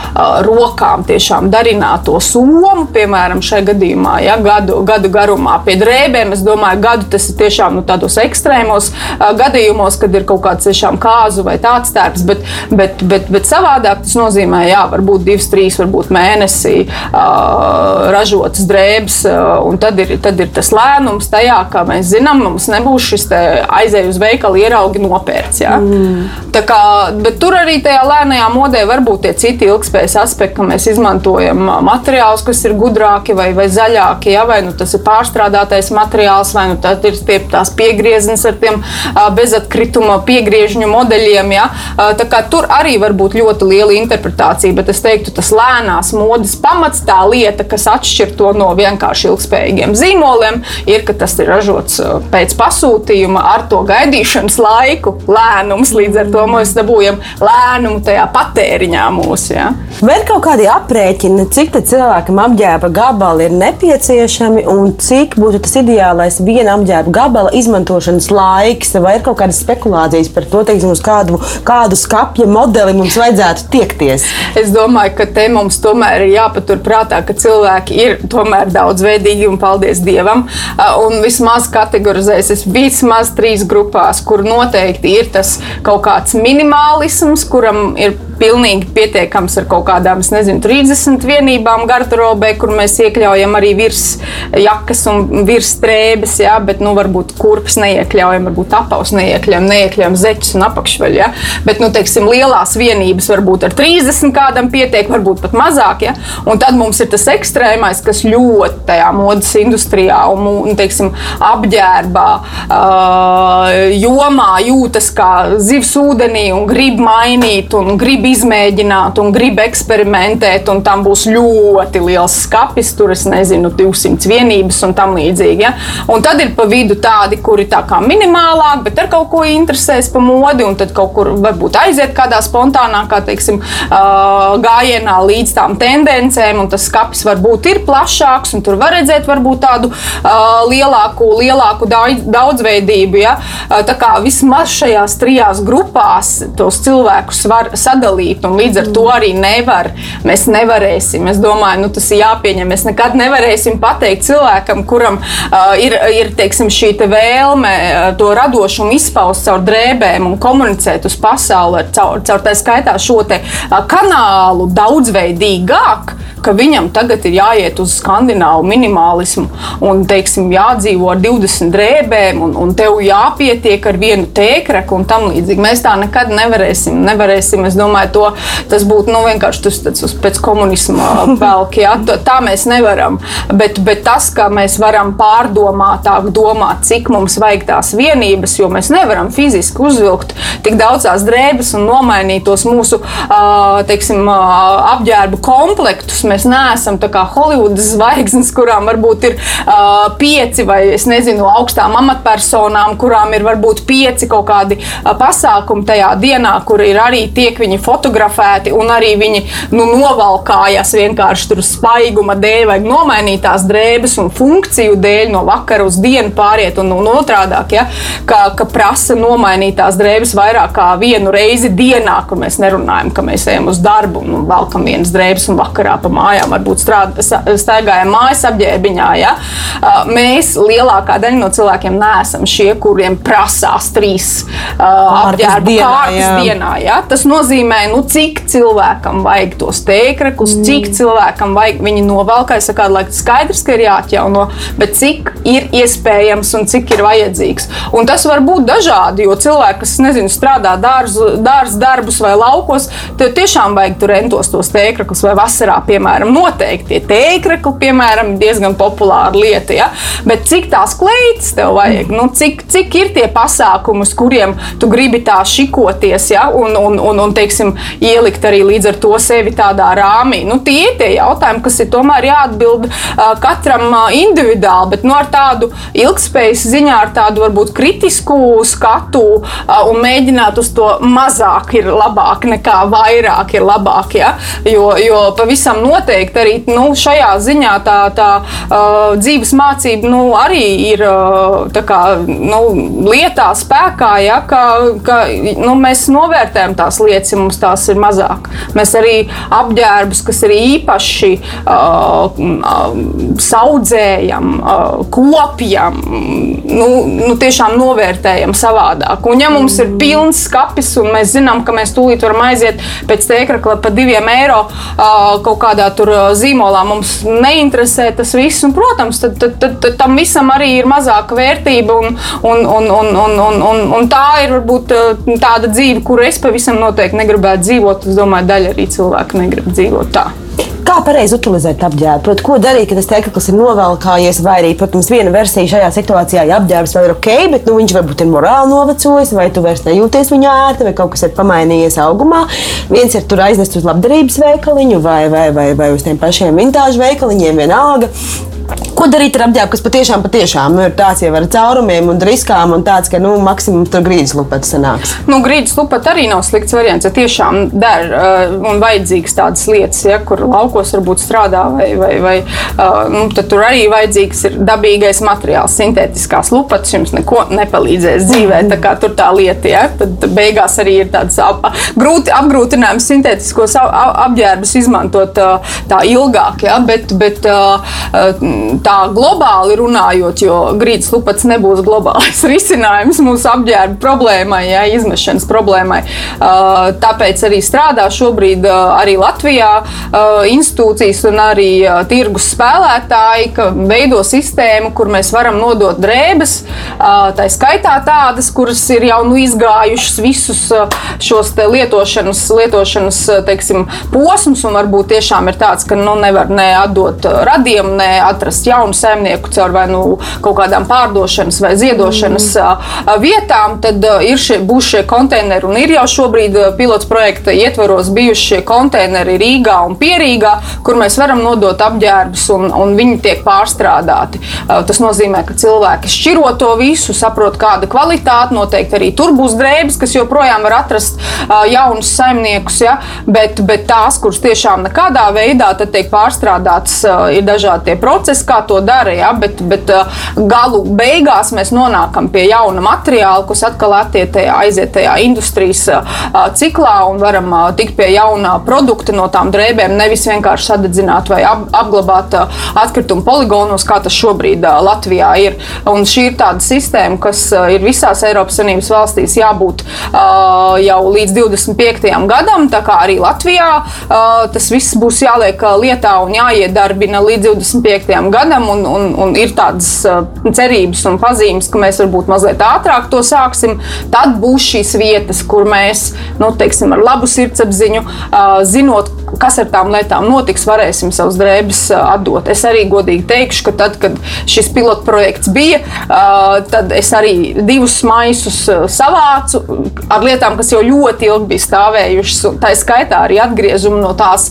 rokām, tiešām darināto somu, piemēram, šajā gadījumā, ja, gadu, gadu garumā. Pie drēbēm, es domāju, gadu tas ir tiešām nu, tādos ekstrēmos gadījumos, kad ir kaut kāds tiešām kāzu vai tāds tērps, bet, bet, bet, bet savādāk tas nozīmē, jā, varbūt divas, trīs, varbūt mēnesī uh, ražotas drēbes, uh, un tad ir, tad ir tas lēnums tajā, ka mēs zinām, mums nebūs šis aizēju uz veikalu ieraugi nopērts. Ja? Mm. Tā kā, bet tur arī tajā lēnajā modē var būt tie citi ilgspējas aspekti, ka mēs izmantojam materiālus, kas ir gudrāki vai, vai zaļāki, ja? vai nu, tas ir pārstrādātais materiāls, vai nu, ir tie, tās piegrieznes ar tiem bezatkrituma piegriežņu modeļiem. Ja? Tur arī var būt ļoti liela interpretācija, bet es teiktu, tas lēnās modes pamats, tā lieta, kas atšķir to no vienkārši ilgspējīgiem zīmoliem, ir, ka tas ir ražots pēc pasūtījuma ar to gaidīšanas laiku, lēnums. Līdz ar to mēs dabūjam lēnumu tajā patēriņā mūsu. Ja? Vai ir kaut kādi aprēķini, cik cilvēkam apģērba gabali ir nepieciešami un cik būtu tas ideālais viena apģērba gabala izmantošanas laiks? Vai ir kaut kādas spekulācijas par to, teiksim, uz kādu, kādu skapja modeli mums vajadzētu tiekties? Es domāju, ka te mums tomēr ir jāpatur prātā, ka cilvēki ir tomēr daudzveidīgi un paldies Dievam. Un vismaz kategorizēs vismaz trīs grupās, kur noteikti ir tas kaut kāds minimālisms, kuram ir pilnīgi pietiekams ar kaut kādām, nezinu, 30 vienībām garderobē, kur mēs iekļaujam arī virs jakas un virs strēbes, jā, bet, nu, varbūt kurpes neiekļaujam, varbūt apaus neiekļaujam, neiekļaujam zeķus un apakšveļu, jā. Bet, nu, teiksim, lielās vienības varbūt ar 30 kādam pietiek, varbūt pat mazāk, jā. Un tad mums ir tas ekstrēmais, kas ļoti tajā modas industrijā un, un teiksim, apģērbā uh, jomā jūtas kā zivs ūdenī un grib mainīt un grib grib izmēģināt un grib eksperimentēt, un tam būs ļoti liels skats, tur es nezinu, 200 vienības un tam līdzīgi. Ja? Un tad ir pa vidu tādi, kuri tā kā minimālāk, bet ar kaut ko interesēs pa modi, un tad kaut kur varbūt aiziet kādā spontānākā, teiksim, gājienā līdz tām tendencēm, un tas skats varbūt ir plašāks, un tur var redzēt varbūt tādu lielāku, lielāku daudzveidību. Ja? Tā kā vismaz šajās trijās grupās tos cilvēkus var sadalīt sadalīt, un līdz ar to arī nevar. Mēs nevarēsim. Es domāju, nu, tas ir jāpieņem. Mēs nekad nevarēsim pateikt cilvēkam, kuram uh, ir, ir teiksim, šī te vēlme uh, to radošumu izpaust caur drēbēm un komunicēt uz pasauli caur, caur tā skaitā šo te, uh, kanālu daudzveidīgāk ka viņam tagad ir jāiet uz skandināvu minimalismu un, teiksim, jādzīvo ar 20 drēbēm, un, un tev jāpietiek ar vienu tēkreku un tam līdzīgi. Mēs tā nekad nevarēsim. nevarēsim es domāju, to, tas būtu nu, vienkārši tas, tas pēc komunisma pelk. Ja? Tā mēs nevaram. Bet, bet tas, ka mēs varam pārdomātāk domāt, cik mums vajag tās vienības, jo mēs nevaram fiziski uzvilkt tik daudzās drēbes un nomainīt tos mūsu teiksim, apģērbu komplektus Mēs neesam tā kā Holivudas zvaigznes, kurām varbūt ir pieci vai nezinu, augstām amatpersonām, kurām ir varbūt pieci kaut kādi pasākumi tajā dienā, kur ir arī tiek viņi fotografēti un arī viņi nu, novalkājas vienkārši tur spaiguma dēļ, vajag nomainīt tās drēbes un funkciju dēļ no vakara uz dienu pāriet un, un otrādāk, ja, ka, ka prasa nomainīt tās drēbes vairāk kā vienu reizi dienā, kur mēs nerunājam, ka mēs ejam uz darbu un valkam vienas drēbes un vakarā pa mājām, varbūt strād, staigājam mājas apģērbiņā. Ja? Mēs lielākā daļa no cilvēkiem neesam šie, kuriem prasās trīs apģērbu kārtas jā. dienā. Ja? Tas nozīmē, nu, cik cilvēkam vajag tos tēkrekus, mm. cik cilvēkam vajag viņi laiku skaidrs, ka ir jāatjauno, bet cik ir iespējams un cik ir vajadzīgs. Un tas var būt dažādi, jo cilvēki, kas nezinu, strādā dārza dārz darbus vai laukos, tev tiešām vajag tur rentos tos tēkrekus vai vasarā, piemēram noteikti tie tēkrekli, piemēram, diezgan populāra lieta. Ja? Bet cik tās kleitas tev vajag? Nu, cik, cik ir tie pasākumi, uz kuriem tu gribi tā šikoties ja? un, un, un, un teiksim, ielikt arī līdz ar to sevi tādā rāmī? Nu, tie ir tie jautājumi, kas ir tomēr jāatbild katram individuāli, bet nu, ar tādu ilgspējas ziņā, ar tādu varbūt kritisku skatu un mēģināt uz to mazāk ir labāk nekā vairāk ir labāk. Ja? Jo, jo pavisam noteikti arī nu, šajā ziņā tā, tā uh, dzīves mācība nu, arī ir uh, kā, nu, lietā spēkā, ja, ka, ka nu, mēs novērtējam tās lietas, ja mums tās ir mazāk. Mēs arī apģērbus, kas ir īpaši uh, saudzējam, uh, kopjam, nu, nu, tiešām novērtējam savādāk. Un ja mums ir pilns skats un mēs zinām, ka mēs tūlīt varam aiziet pēc tēkrakla par diviem eiro uh, kaut kādā tur zīmolā mums neinteresē tas viss. Un, protams, tad, tad, tad, tad tam visam arī ir mazāka vērtība. Un, un, un, un, un, un, un, un tā ir varbūt tāda dzīve, kuru es pavisam noteikti negribētu dzīvot. Es domāju, daļa arī cilvēku negrib dzīvot tā. Kā pareizi utilizēt apģērbu? Proti, ko darīt, kad tas teikums ir novelkājies, vai arī, protams, viena versija šajā situācijā, ja apģērbs vēl ir ok, bet nu, viņš varbūt ir morāli novecojis, vai tu vairs nejūties viņā ērti, vai kaut kas ir pamainījies augumā. Viens ir tur aiznest uz labdarības veikaliņu vai, vai, vai, vai uz tiem pašiem vintāžu veikaliņiem, vienalga. Ko darīt ar apģērbu, kas patiešām, patiešām nu, ir tāds jau ar caurumiem un riskām, un tāds, ka nu, maksimums tur grīdas lupats sanāks? Nu, grīdas lupat arī nav slikts variants. Ja tiešām der uh, un vajadzīgas tādas lietas, ja, kur laukos varbūt strādā, vai, vai, vai uh, nu, tur arī vajadzīgs ir dabīgais materiāls, sintētiskās lupatas. Jums neko nepalīdzēs dzīvē. Tā kā tur tā lieta, ja, tad beigās arī ir tāds ap, grūti apgrūtinājums sintētiskos apģērbus izmantot uh, tā ilgāk. Ja, bet, bet, uh, tā globāli runājot, jo grīdas lupats nebūs globālais risinājums mūsu apģērba problēmai, ja, izmešanas problēmai. Uh, tāpēc arī strādā šobrīd uh, arī Latvijā uh, institūcijas un arī tirgus spēlētāji, ka veido sistēmu, kur mēs varam nodot drēbes. Tā skaitā tādas, kuras ir jau nu, izgājušas visus šos lietošanas, lietošanas teiksim, posmus, un varbūt tiešām ir tāds, ka nu, nevar ne atdot radiem, ne atrast jaunu saimnieku caur vai nu kaut kādām pārdošanas vai ziedošanas mm. vietām, tad ir šie, būs šie konteineri. Un ir jau šobrīd pilots projekta ietvaros bijuši šie konteineri Rīgā un Pierīgā, kur mēs varam nodot apģērbus un, un viņi tiek pārstrādāti. Tas nozīmē, ka cilvēki šķiro to visu, saprot, kāda kvalitāte noteikti arī tur būs drēbes, kas joprojām var atrast jaunus saimniekus, ja? bet, bet tās, kuras tiešām nekādā veidā tiek pārstrādātas, ir dažādi procesi, kā to dara, ja? bet, bet uh, galu beigās mēs nonākam pie jauna materiāla, kas atkal attietējā, aiziet tajā industrijas uh, ciklā un varam uh, tikt pie jauna produkta no tām drēbēm, nevis vienkārši sadedzināt vai ap, apglabāt atkritumu poligonos, kā tas šobrīd Latvijā ir. Un šī ir tāda sistēma, kas ir visās Eiropas Savienības valstīs jābūt jau līdz 25. gadam, tā kā arī Latvijā tas viss būs jāliek lietā un jāiedarbina līdz 25. Gadam gadam, un, un, un ir tādas uh, cerības un pazīmes, ka mēs varbūt mazliet ātrāk to sāksim, tad būs šīs vietas, kur mēs, nu, teiksim, ar labu sirdsapziņu, uh, zinot, kas ar tām lietām notiks, varēsim savus drēbes uh, atdot. Es arī godīgi teikšu, ka tad, kad šis pilotprojekts bija, tad es arī divus maisus savācu ar lietām, kas jau ļoti ilgi bija stāvējušas. Tā ir skaitā arī atgriezumi no tās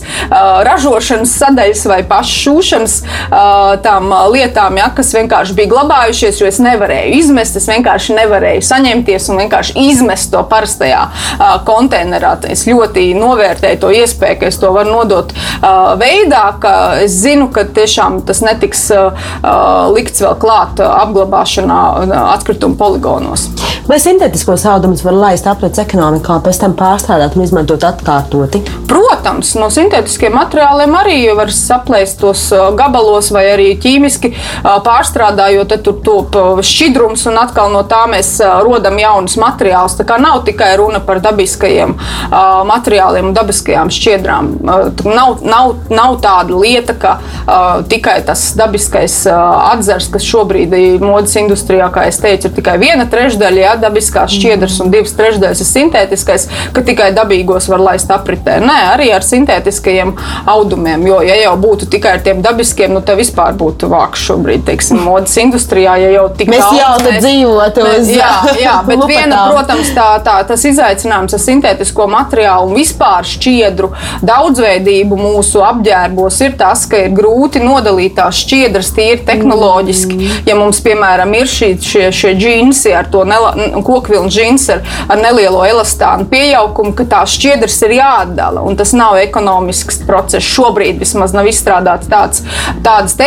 ražošanas sadaļas vai pašas šūšanas tām lietām, ja, kas vienkārši bija glabājušies, jo es nevarēju izmest, es vienkārši nevarēju saņemties un vienkārši izmest to parastajā konteinerā. Es ļoti novērtēju to iespēju, ka es to varu nodot veidā, ka es zinu, ka tiešām tas netiks likts vēl klāt apglabāšanā atkrituma poligonos. Vai sintētiskos audumus var laist aprits ekonomikā, pēc tam pārstrādāt un izmantot atkārtoti? Protams, no sintētiskiem materiāliem arī var saplēst tos gabalos vai arī ķīmiski pārstrādājot, tad tur top šķidrums un atkal no tā mēs rodam jaunus materiālus. Tā kā nav tikai runa par dabiskajiem materiāliem un dabiskajām šķiedrām. Nav, nav, nav tāda lieta, ka tikai tas dabiskais atzars, kas šobrīd ir modes industrijā, kā es teicu, ir tikai viena trešdaļa ja, dabiskās šķiedras un divas trešdaļas ir sintētiskais, ka tikai dabīgos var laist apritē. Nē, arī ar sintētiskajiem audumiem, jo ja jau būtu tikai ar tiem dabiskiem, nu tad vispār būtu vāks šobrīd, teiksim, modes industrijā, ja jau tik mēs daudz, jau mēs dzīvotu uz jā, jā, bet lupatām. viena, protams, tā, tā, tas izaicinājums ar sintētisko materiālu un vispār šķiedru daudzveidību mūsu apģērbos ir tas, ka ir grūti nodalīt tās šķiedras tīri tehnoloģiski. Mm. Ja mums, piemēram, ir šī, šie, šie džinsi ar to kokvilnu džinsi ar, ar nelielo elastānu pieaugumu, ka tās šķiedras ir jāatdala, un tas nav ekonomisks process. Šobrīd vismaz nav izstrādāts tāds, tādas tehnoloģijas,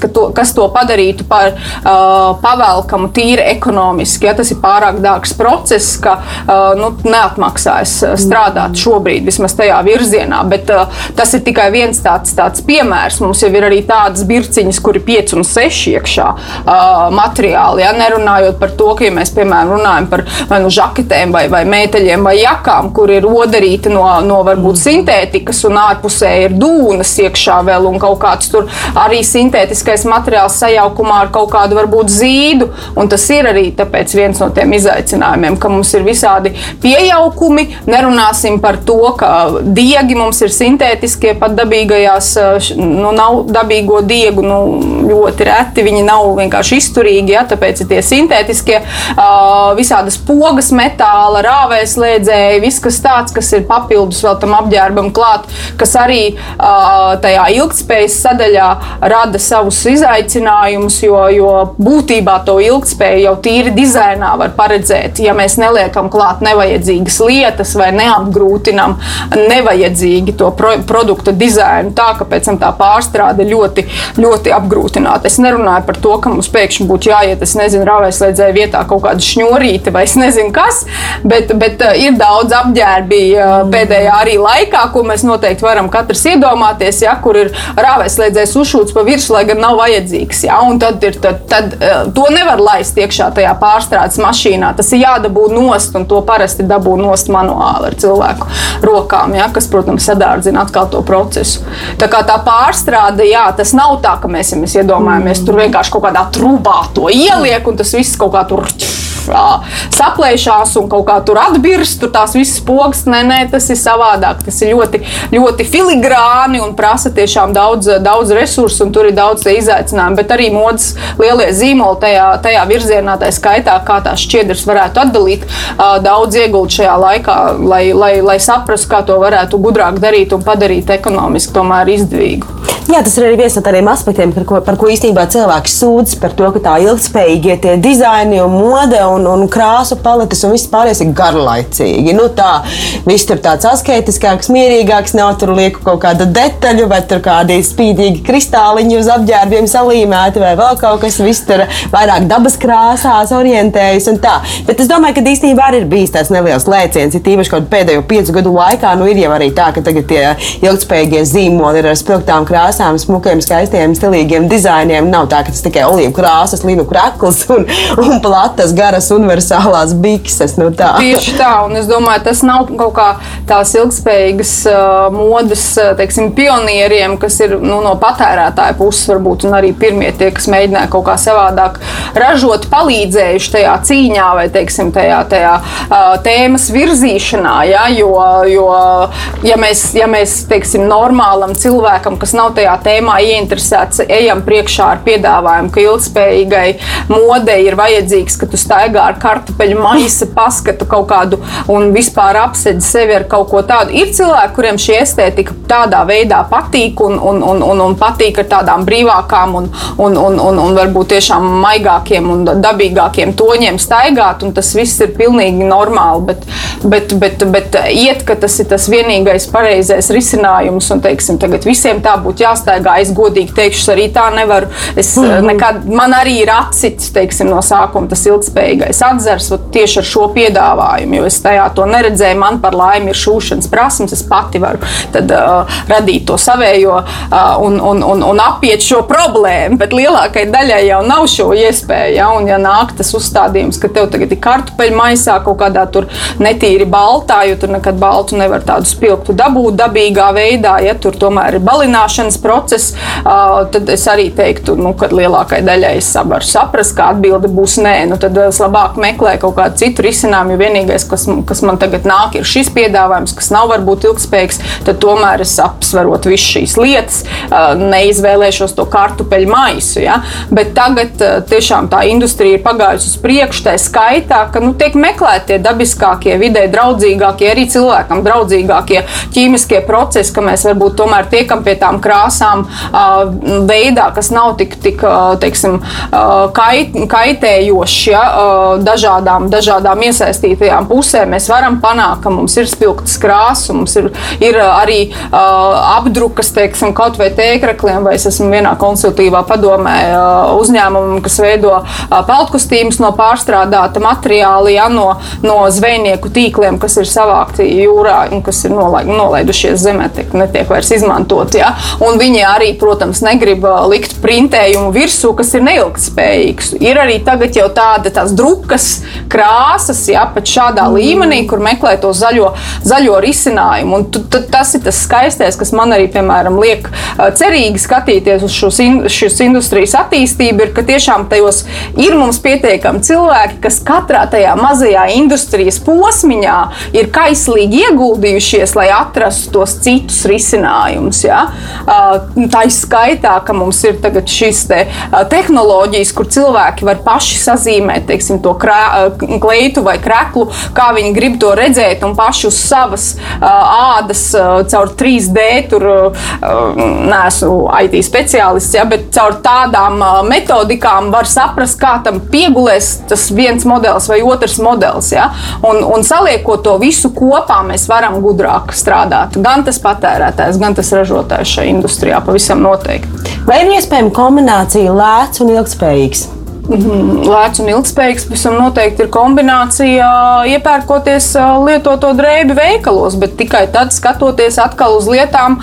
ka to, kas to padarītu par uh, pavēlkamu tīri ekonomiski. Ja tas ir pārāk dārgs process, ka uh, nu, neatmaksājas uh, strādāt šobrīd, vismaz tajā virzienā. Bet uh, tas ir tikai viens tāds, tāds piemērs. Mums jau ir arī tādas birciņas, kur ir 5 un 6 iekšā uh, materiāli. Ja? Nerunājot par to, ka ja mēs piemēram runājam par vai nu žaketēm, vai, vai mēteļiem, vai jakām, kur ir odarīti no, no varbūt sintētikas, un ārpusē ir dūnas iekšā vēl un kaut kāds tur arī sintētiskais materiāls sajaukumā ar kaut kādu varbūt zīdu. Tas ir arī viens no tiem izaicinājumiem, ka mums ir visādi pieaugumi. Nerunāsim par to, ka diegi mums ir sintētiskie, pat dabīgajās, nu, nav dabīgo diegu nu, ļoti reti. Viņi nav vienkārši izturīgi, ja, tāpēc ir tie sintētiskie, visādas pogas, metāla, rāvēslēdzēji, viss kas tāds, kas ir papildus vēl tam apģērbam klāt, kas arī tajā ilgspējas sadaļā rada savus izaicinājumus, jo, jo būtībā to ilgspēju jau tīri dizainā var paredzēt, ja mēs neliekam klāt nevajadzīgas lietas vai neapgrūtinam nevajadzīgi to pro produktu dizainu tā, ka pēc tam tā pārstrāde ļoti, ļoti apgrūtināta. Es nerunāju par to, ka mums pēkšņi būtu jāiet, es nezinu, rāvēslēdzēju vietā kaut kāda šņurīte vai es nezinu kas, bet, bet uh, ir daudz apģērbi uh, pēdējā arī laikā, ko mēs noteikti varam katrs iedomāties, ja, kur ir rāvēslēdzējs uzšūts pa virsmu, lai gan nav vajadzīgs. Ja, tad, ir, tad, tad uh, to nevar laist iekšā tajā pārstrādes mašīnā. Tas ir jādabū nost, un to parasti dabū nost manuāli ar cilvēku rokām, ja, kas, protams, sadārdzina atkal to procesu. Tā kā tā pārstrāde, jā, tas nav tā, ka mēs, ja mēs iedomājamies, tur vienkārši kaut kādā trubā to ieliek, un tas viss kaut kā tur saplēšās un kaut kā tur atbirst, tur tās visas pogas. Nē, nē, tas ir savādāk. Tas ir ļoti, ļoti filigrāni un prasa tiešām daudz, daudz resursu, un tur ir daudz izaicinājumu. Bet arī modes lielie zīmoli tajā, tajā virzienā, tā skaitā, kā tās šķiedras varētu atdalīt, daudz iegūt šajā laikā, lai, lai, lai saprastu, kā to varētu gudrāk darīt un padarīt ekonomiski tomēr izdevīgu. Jā, tas ir arī viens no tādiem aspektiem, par ko, par ko īstenībā cilvēks sūdzas par to, ka tā ilgspējīgie tie dizaini un mode un, un krāsu paletes un viss pārējais ir garlaicīgi. Nu, tā, viss tur tāds asketiskāks, mierīgāks, nav tur lieku kaut kāda detaļu vai tur kādi spīdīgi kristāliņi uz apģērbiem salīmēti vai vēl kaut kas. Viss tur vairāk dabas krāsās orientējas un tā. Bet es domāju, ka īstenībā arī ir bijis tāds neliels lēciens, ir tīpaši kaut pēdējo piecu gadu laikā. Nu, ir jau arī tā, ka tagad tie ilgspējīgie zīmoli ir ar spilgtām krāsām, smukiem, skaistiem, stilīgiem dizainiem. Nav tā, ka tas tikai olīvu krāsas, linu krakls un, un platas, garas, universālās bikses. Nu, tā. Tieši tā, un es domāju, tas nav kaut kā tās ilgspējīgas uh, modes teiksim, pionieriem, kas ir nu, no patērētāja puses, varbūt arī pirmie tie, kas mēģināja kaut kā savādāk ražot, palīdzējuši tajā cīņā vai teiksim, tajā, tajā uh, tēmas virzīšanā. Ja, jo, jo ja mēs, ja mēs teiksim, normālam cilvēkam, kas nav tajā tēmā ieinteresēts, ejam priekšā ar piedāvājumu, ka ilgspējīgai modei ir vajadzīgs, ka tu staigā ar kartupeļu maisa, paskatu kaut kādu un vispār apsedzi sevi ar kaut ko tādu. Ir cilvēki, kuriem šī estētika tādā veidā patīk un, un, un, un, un patīk ar tādām brīvākām un, un, un, un, un varbūt tiešām maigākiem un dabīgākiem toņiem staigāt, un tas viss ir pilnīgi normāli. Bet, bet, bet, bet iet, ka tas ir tas vienīgais pareizais risinājums, un teiksim, tagad visiem tā būtu jāstaigā. Es godīgi teikšu, arī tā nevaru. Es, mm -hmm. nekad, man arī ir atsits teiksim, no sākuma tas ilgspējīgais atzars tieši ar šo piedāvājumu, jo es tajā to neredzēju. Man par laimi ir šūšanas prasmes, es pati varu tad, uh, radīt to savējo uh, un, un, un, un apiet šo problēmu. Bet lielākajai daļai jau nav šo iespēju. Ja, un, ja nāk tas uzstādījums, ka tev tagad ir kartupeļu maisā kaut kādā tur netīri baltā, jo tur nekad baltu nevar tādu spilgtu dabūt dabīgā veidā, ja tur tomēr ir balināšanas process, tad es arī teiktu, nu, ka lielākajai daļai es varu saprast, ka atbilde būs nē. Nu, tad es labāk meklēju kaut kādu citu risinājumu. Jo vienīgais, kas, kas man tagad nāk, ir šis piedāvājums, kas nav varbūt ilgspējīgs. Tad tomēr es apsverot visas šīs lietas, neizvēlēšos to kartupeļu maisu. Ja? Bet tagad tiešām tā industrija ir pagājusi uz priekšu, tā skaitā, ka nu, tiek meklēti tie dabiskākie, vidē draudzīgākie, arī cilvēkam draudzīgākie ķīmiskie procesi, ka mēs varbūt tomēr tiekam pie tām krāsām veidā, kas nav tik, tik teiksim, kait, kaitējošs ja, dažādām, dažādām iesaistītajām pusēm. Mēs varam panākt, ka mums ir spilgtas krāsas, mums ir, ir arī apdrukas, teiksim, kaut vai tēkrakliem, vai es esmu vienā konsultīvā padomē uzņēmumam, kas veido peltkostīmus no pārstrādāta materiāla, ja, no, no zvejnieku tīkliem, kas ir savākti jūrā un kas ir nolaidušies zemē, tiek, netiek vairs izmantoti. Ja. Un viņi arī, protams, negrib likt printējumu virsū, kas ir neilgtspējīgs. Ir arī tagad jau tāda tās drukas krāsas, ja pat šādā mm. līmenī, kur meklē to zaļo, zaļo risinājumu. Un tu, tu, tas ir tas skaistais, kas man arī, piemēram, liek cerīgi skatīties uz šos, in, šos industrijas attīstību, ir, ka tiešām tajos ir mums pietiekami cilvēki, kas katrā tajā mazajā industrijas posmiņā ir kaislīgi ieguldījušies, lai atrastu tos citus risinājumus. Ja? Tā ir skaitā, ka mums ir šīs te, tehnoloģijas, kur cilvēki var paši sazīmēt teiksim, to krā, kleitu vai kreklu, kā viņi grib to redzēt, un paši uz savas ādas caur 3D. Tur neesmu IT speciālists, ja, bet caur tādām metodikām var saprast, kā tam piegulēs tas viens modelis vai otrs modelis. Ja. Un, un saliekot to visu kopā, mēs varam gudrāk strādāt. Gan tas patērētājs, gan tas ražotājs šajā industrijā pavisam noteikti. Vai ir iespējama kombinācija lēts un ilgspējīgs? Mhm. lēts un ilgspējīgs. Visam noteikti ir kombinācija iepērkoties lietoto drēbi veikalos, bet tikai tad skatoties atkal uz lietām,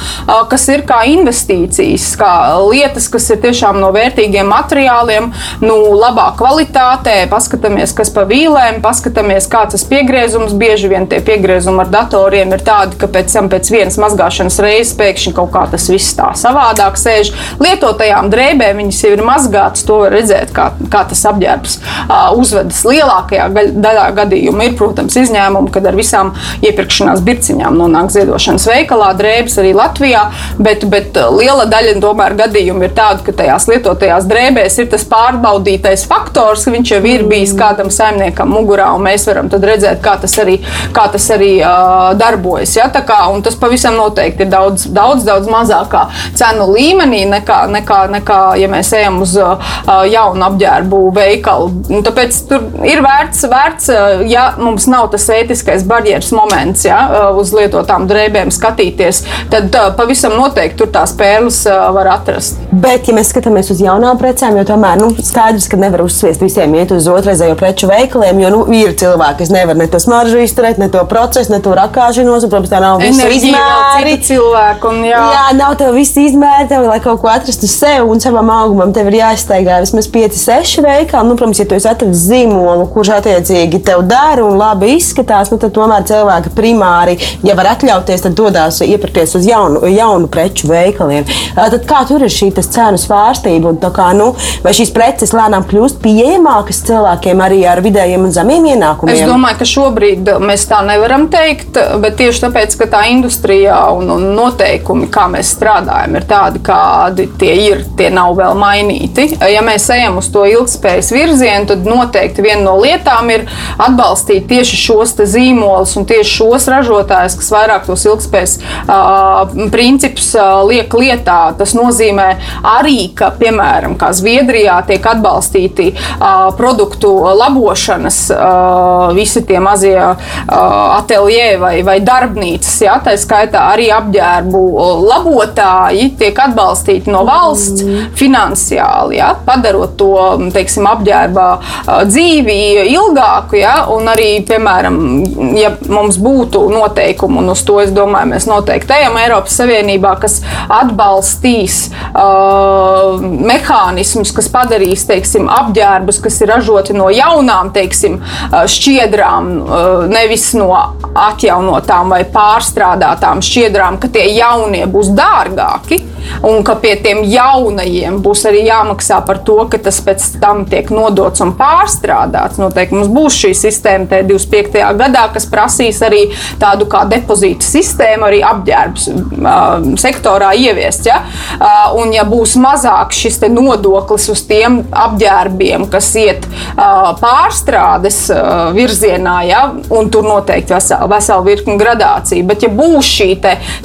kas ir kā investīcijas, kā lietas, kas ir tiešām no vērtīgiem materiāliem, nu, labā kvalitātē. Paskatāmies, kas pa vīlēm, paskatāmies, kāds tas piegriezums. Bieži vien tie piegriezumi ar datoriem ir tādi, ka pēc tam pēc vienas mazgāšanas reizes pēkšņi kaut kā tas viss tā savādāk sēž. Lietotajām drēbēm viņas jau ir mazgātas, to var redzēt. Kā, kā kā tas apģērbs uzvedas. Lielākajā daļā gadījumu ir, protams, izņēmumi, kad ar visām iepirkšanās birciņām nonāk ziedošanas veikalā, drēbes arī Latvijā, bet, bet liela daļa tomēr gadījumu ir tāda, ka tajās lietotajās drēbēs ir tas pārbaudītais faktors, ka viņš jau ir bijis kādam saimniekam mugurā, un mēs varam redzēt, kā tas arī, kā tas arī uh, darbojas. Ja? Kā, tas pavisam noteikti ir daudz, daudz, daudz mazākā cenu līmenī nekā, nekā, nekā ja mēs ejam uz uh, jaunu apģērbu apģērbu veikalu. Un tāpēc tur ir vērts, vērts, ja mums nav tas ētiskais barjeras moments, ja, uz lietotām drēbēm skatīties, tad pavisam noteikti tur tās pērles var atrast. Bet, ja mēs skatāmies uz jaunām precēm, jo tomēr nu, skaidrs, ka nevar uzsviest visiem iet uz otrreizējo preču veikaliem, jo nu, ir cilvēki, kas nevar ne to smaržu izturēt, ne to procesu, ne to rakāšanos, un, protams, tā nav visa izmēri. Cilvēku, un, jā. jā, nav tev visi izmēri, tev, lai kaut ko atrastu sev un savam augumam, tev ir jāizstaigā vismaz 5, 6 paši veikali, nu, protams, ja tu esi atradis zīmolu, kurš attiecīgi tev dara un labi izskatās, nu, tad tomēr cilvēki primāri, ja var atļauties, tad dodas iepirkties uz jaunu, jaunu preču veikaliem. Tad kā tur ir šī cenu svārstība un kā, nu, vai šīs preces lēnām kļūst pieejamākas cilvēkiem arī ar vidējiem un zemiem ienākumiem? Es domāju, ka šobrīd mēs tā nevaram teikt, bet tieši tāpēc, ka tā industrijā un, un noteikumi, kā mēs strādājam, ir tādi, kādi tie ir, tie nav vēl mainīti. Ja mēs ejam uz to ilgu ilgspējas virzienu, tad noteikti viena no lietām ir atbalstīt tieši šos zīmolus un tieši šos ražotājus, kas vairāk tos ilgspējas uh, principus uh, liek lietā. Tas nozīmē arī, ka, piemēram, Zviedrijā tiek atbalstīti uh, produktu labošanas uh, visi tie mazie uh, ateljē vai, vai darbnīcas, ja, tā skaitā arī apģērbu labotāji tiek atbalstīti no valsts mm. finansiāli, ja, padarot to teiksim, apģērbā dzīvi ilgāku. Ja? Un arī, piemēram, ja mums būtu noteikumi, un uz to es domāju, mēs noteikti ejam Eiropas Savienībā, kas atbalstīs uh, mehānismus, kas padarīs teiksim, apģērbus, kas ir ražoti no jaunām teiksim, šķiedrām, nevis no atjaunotām vai pārstrādātām šķiedrām, ka tie jaunie būs dārgāki un ka pie tiem jaunajiem būs arī jāmaksā par to, ka tas pēc tam tiek nodots un pārstrādāts. Noteikti mums būs šī sistēma 25. gadā, kas prasīs arī tādu kā depozītu sistēmu, arī apģērbs uh, sektorā ieviest. Ja? Uh, un ja būs mazāk šis nodoklis uz tiem apģērbiem, kas iet uh, pārstrādes uh, virzienā, ja? un tur noteikti vesela, vesela virkni gradācija, bet ja būs šī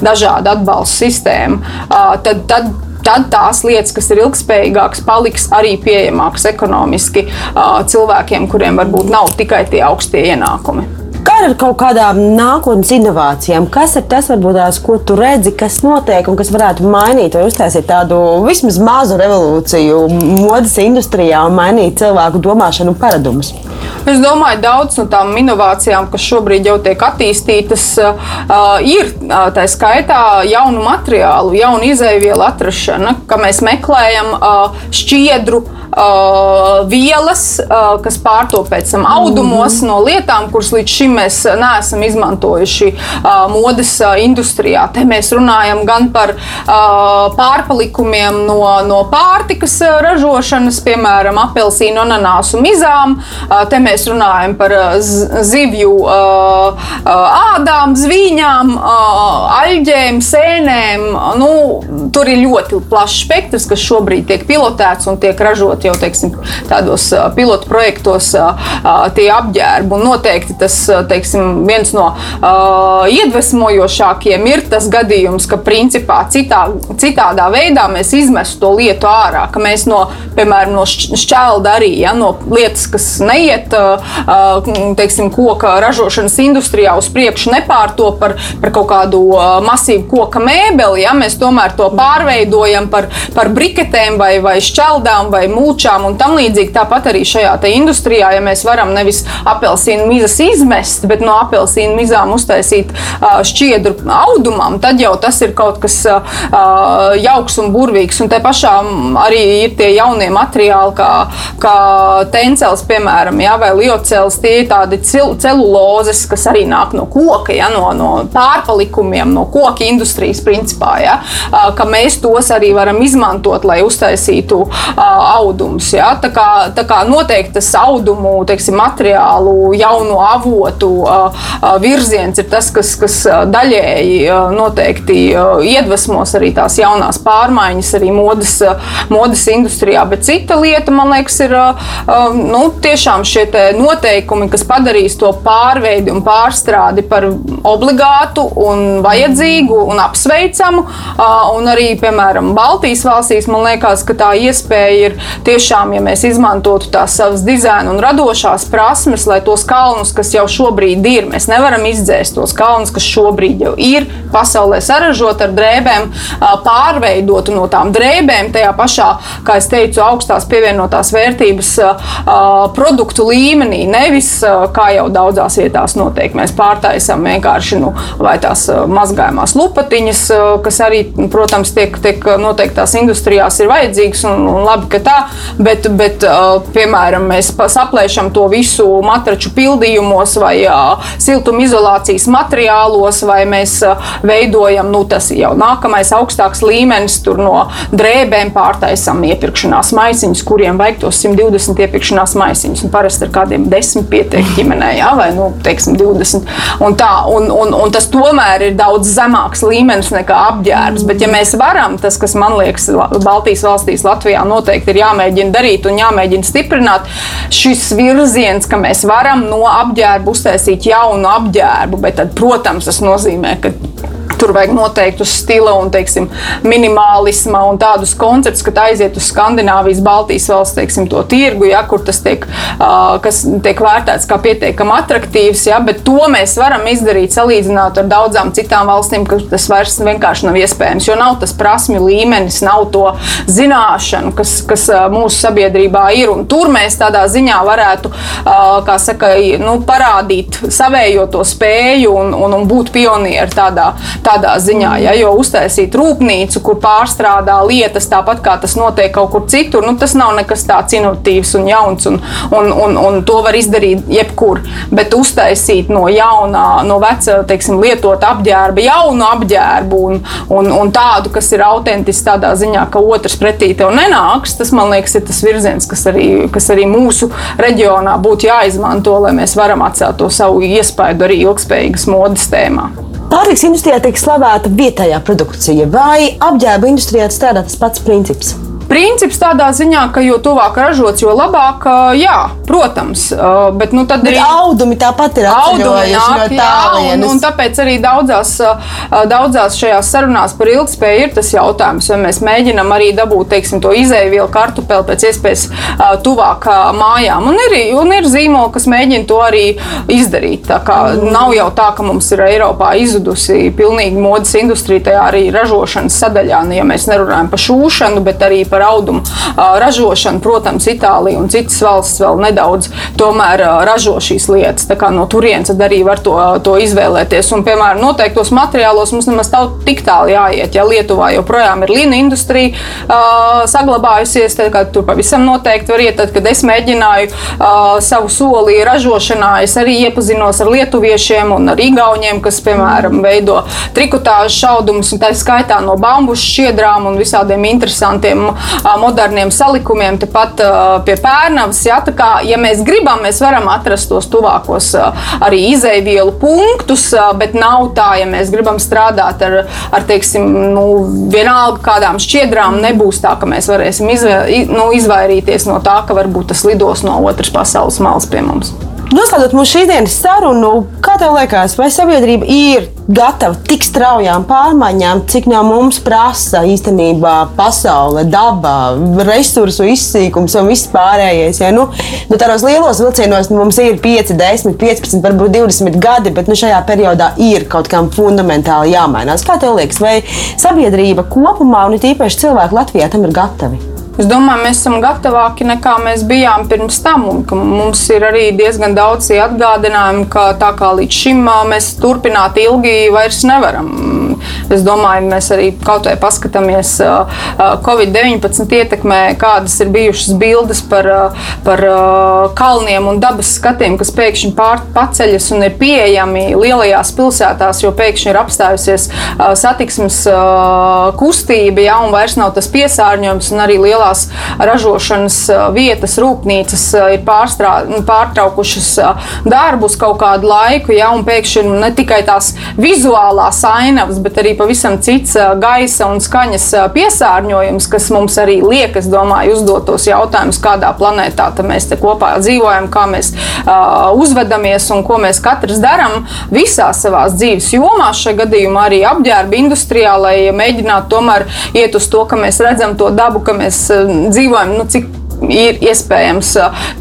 dažāda atbalsta sistēma, uh, tad tad, tad tās lietas, kas ir ilgspējīgākas, paliks arī pieejamākas ekonomiski cilvēkiem, kuriem varbūt nav tikai tie augstie ienākumi. Kā ar kaut kādām nākotnes inovācijām? Kas ir tas, varbūt, tās, ko tu redzi, kas notiek un kas varētu mainīt vai uztaisīt tādu vismaz mazu revolūciju modes industrijā un mainīt cilvēku domāšanu un paradumus? Es domāju, daudz no tām inovācijām, kas šobrīd jau tiek attīstītas, ir tā skaitā jaunu materiālu, jaunu izēvielu atrašana, ka mēs meklējam šķiedru uh, vielas, uh, kas pārto pēc tam audumos mm -hmm. no lietām, kuras līdz šim mēs neesam izmantojuši uh, modes uh, industrijā. Te mēs runājam gan par uh, pārpalikumiem no, no pārtikas ražošanas, piemēram, apelsīnu, ananāsu mizām. Uh, te mēs runājam par zivju uh, uh, ādām, zvīņām, uh, aļģēm, sēnēm. Nu, tur ir ļoti plašs spektrs, kas šobrīd tiek pilotēts un tiek ražots jau teiksim, tādos pilotu projektos tie apģērbi. Un noteikti tas teiksim, viens no iedvesmojošākiem ir tas gadījums, ka principā citā, citādā veidā mēs izmestu to lietu ārā, ka mēs no, piemēram, no šķelda arī, ja, no lietas, kas neiet teiksim, koka ražošanas industrijā uz priekšu, nepārto par, par kaut kādu masīvu koka mēbeli, ja, mēs tomēr to pārveidojam par, par briketēm vai, vai šķeldām vai mūžiem mulčām un tam līdzīgi. Tāpat arī šajā industrijā, ja mēs varam nevis apelsīnu mizas izmest, bet no apelsīnu mizām uztaisīt šķiedru audumam, tad jau tas ir kaut kas jauks un burvīgs. Un te pašā arī ir tie jaunie materiāli, kā, kā tencels, piemēram, ja, vai liocels. Tie ir tādi celulozes, kas arī nāk no koka, ja, no, no pārpalikumiem, no koka industrijas principā. Ja, ka mēs tos arī varam izmantot, lai uztaisītu audumu audums. Ja? Tā, kā, tā kā noteikti tas audumu teiksim, materiālu, jaunu avotu virziens ir tas, kas, kas daļēji noteikti iedvesmos arī tās jaunās pārmaiņas, arī modes, modes industrijā. Bet cita lieta, man liekas, ir nu, tiešām šie noteikumi, kas padarīs to pārveidi un pārstrādi par obligātu un vajadzīgu un apsveicamu. Un arī, piemēram, Baltijas valstīs, man liekas, ka tā iespēja ir tiešām, ja mēs izmantotu tās savas dizaina un radošās prasmes, lai tos kalnus, kas jau šobrīd ir, mēs nevaram izdzēst tos kalnus, kas šobrīd jau ir pasaulē saražot ar drēbēm, pārveidotu no tām drēbēm tajā pašā, kā es teicu, augstās pievienotās vērtības produktu līmenī. Nevis, kā jau daudzās vietās notiek, mēs pārtaisām vienkārši nu, vai tās mazgājumās lupatiņas, kas arī, protams, tiek, tiek noteiktās industrijās ir vajadzīgas un, un labi, ka tā, bet, bet uh, piemēram, mēs saplēšam to visu matraču pildījumos vai uh, siltumizolācijas materiālos, vai mēs uh, veidojam, nu, tas jau nākamais augstāks līmenis, tur no drēbēm pārtaisam iepirkšanās maisiņus, kuriem vajag tos 120 iepirkšanās maisiņus. Un parasti ar kādiem 10 pietiek ģimenē, ja, vai, nu, teiksim, 20. Un, tā, un, un, un tas tomēr ir daudz zemāks līmenis nekā apģērbs. Bet, ja mēs varam, tas, kas man liekas, Baltijas valstīs, Latvijā noteikti ir jāmēģina jāmēģina darīt un jāmēģina stiprināt šis virziens, ka mēs varam no apģērba uztaisīt jaunu apģērbu. Bet, tad, protams, tas nozīmē, ka tur vajag noteiktu stila un teiksim, minimālisma un tādus konceptus, ka aiziet uz Skandināvijas, Baltijas valsts teiksim, tirgu, ja, kur tas tiek, uh, tiek vērtēts kā pietiekami attraktīvs. Ja, bet to mēs varam izdarīt salīdzinot ar daudzām citām valstīm, ka tas vairs vienkārši nav iespējams. Jo nav tas prasmju līmenis, nav to zināšanu, kas, kas mūsu sabiedrībā ir. Un tur mēs tādā ziņā varētu uh, saka, nu, parādīt savējo to spēju un, un, un būt pionieri tādā, tādā tādā ziņā. Ja, jo uztaisīt rūpnīcu, kur pārstrādā lietas tāpat kā tas notiek kaut kur citur, nu, tas nav nekas tāds inovatīvs un jauns, un, un, un, un to var izdarīt jebkur. Bet uztaisīt no jaunā, no veca, teiksim, lietot apģērba, jaunu apģērbu un, un, un tādu, kas ir autentisks tādā ziņā, ka otrs pretī tev nenāks, tas man liekas, ir tas virziens, kas arī, kas arī mūsu reģionā būtu jāizmanto, lai mēs varam atcelt to savu iespēju arī ilgspējīgas modes tēmā. Pārtiks industrijā tiek slavēta vietējā produkcija, vai apģērba industrijā strādā tas pats princips? Princips tādā ziņā, ka jo tuvāk ražots, jo labāk, jā, protams. Bet, nu, bet arī audumi tāpat ir nāk, no jā, un, un tāpēc arī daudzās, daudzās šajās sarunās par ilgspēju ir tas jautājums, vai mēs mēģinam arī dabūt teiksim, to izēvielu kartupeli pēc iespējas tuvāk mājām. Un ir, un ir zīmoli, kas mēģina to arī izdarīt. Tā kā mm. nav jau tā, ka mums ir Eiropā izzudusi pilnīgi modes industrija, tajā arī ražošanas sadaļā. Nu, ja mēs nerunājam par šūšanu, bet arī par par audumu ražošanu. Protams, Itālija un citas valsts vēl nedaudz tomēr ražo šīs lietas. No turienes arī var to, to izvēlēties. Un, piemēram, noteiktos materiālos mums nemaz nav tik tālu jāiet. Ja Lietuvā joprojām ir līnija industrija uh, saglabājusies, tad tur pavisam noteikti var iet. Tad, kad es mēģināju uh, savu soli ražošanā, es arī iepazinos ar lietuviešiem un ar igauņiem, kas, piemēram, veido trikotāžu šaudumus, un tā skaitā no bambušu šķiedrām un visādiem interesantiem moderniem salikumiem, tepat pie pērnavas. Ja, kā, ja mēs gribam, mēs varam atrast tos tuvākos arī izēvielu punktus, bet nav tā, ja mēs gribam strādāt ar, ar teiksim, nu, vienalga kādām šķiedrām, nebūs tā, ka mēs varēsim izvē, nu, izvairīties no tā, ka varbūt tas lidos no otras pasaules malas pie mums. Noslēdzot mūsu šīsdienas sarunu, kā tev liekas, vai sabiedrība ir gatava tik straujām pārmaiņām, cik no mums prasa īstenībā pasaule, daba, resursu izsīkums un viss pārējais? Ja? Nu, nu, tādos lielos vilcienos nu, mums ir 5, 10, 15, varbūt 20 gadi, bet nu, šajā periodā ir kaut kam fundamentāli jāmainās. Kā tev liekas, vai sabiedrība kopumā un it īpaši cilvēki Latvijā tam ir gatavi? Es domāju, mēs esam gatavāki nekā mēs bijām pirms tam. Mums ir arī diezgan daudz atgādinājumu, ka tā kā līdz šim mēs turpināt ilgi vairs nevaram. Es domāju, mēs arī kaut vai paskatāmies Covid-19 ietekmē, kādas ir bijušas bildes par, par kalniem un dabas skatiem, kas pēkšņi paceļas un ir pieejami lielajās pilsētās, jo pēkšņi ir apstājusies satiksmes kustība, ja, un vairs nav tas piesārņojums un arī lielās ražošanas vietas, rūpnīcas ir pārstrā, pārtraukušas darbus kaut kādu laiku, ja, un pēkšņi ne tikai tās vizuālās ainavas, bet arī pavisam cits gaisa un skaņas piesārņojums, kas mums arī liek, es domāju, uzdot tos jautājumus, kādā planētā mēs te kopā dzīvojam, kā mēs uh, uzvedamies un ko mēs katrs darām visās savās dzīves jomās. Šajā gadījumā arī apģērba industrijā, lai mēģinātu tomēr iet uz to, ka mēs redzam to dabu, ka mēs dzīvojam, nu, cik ir iespējams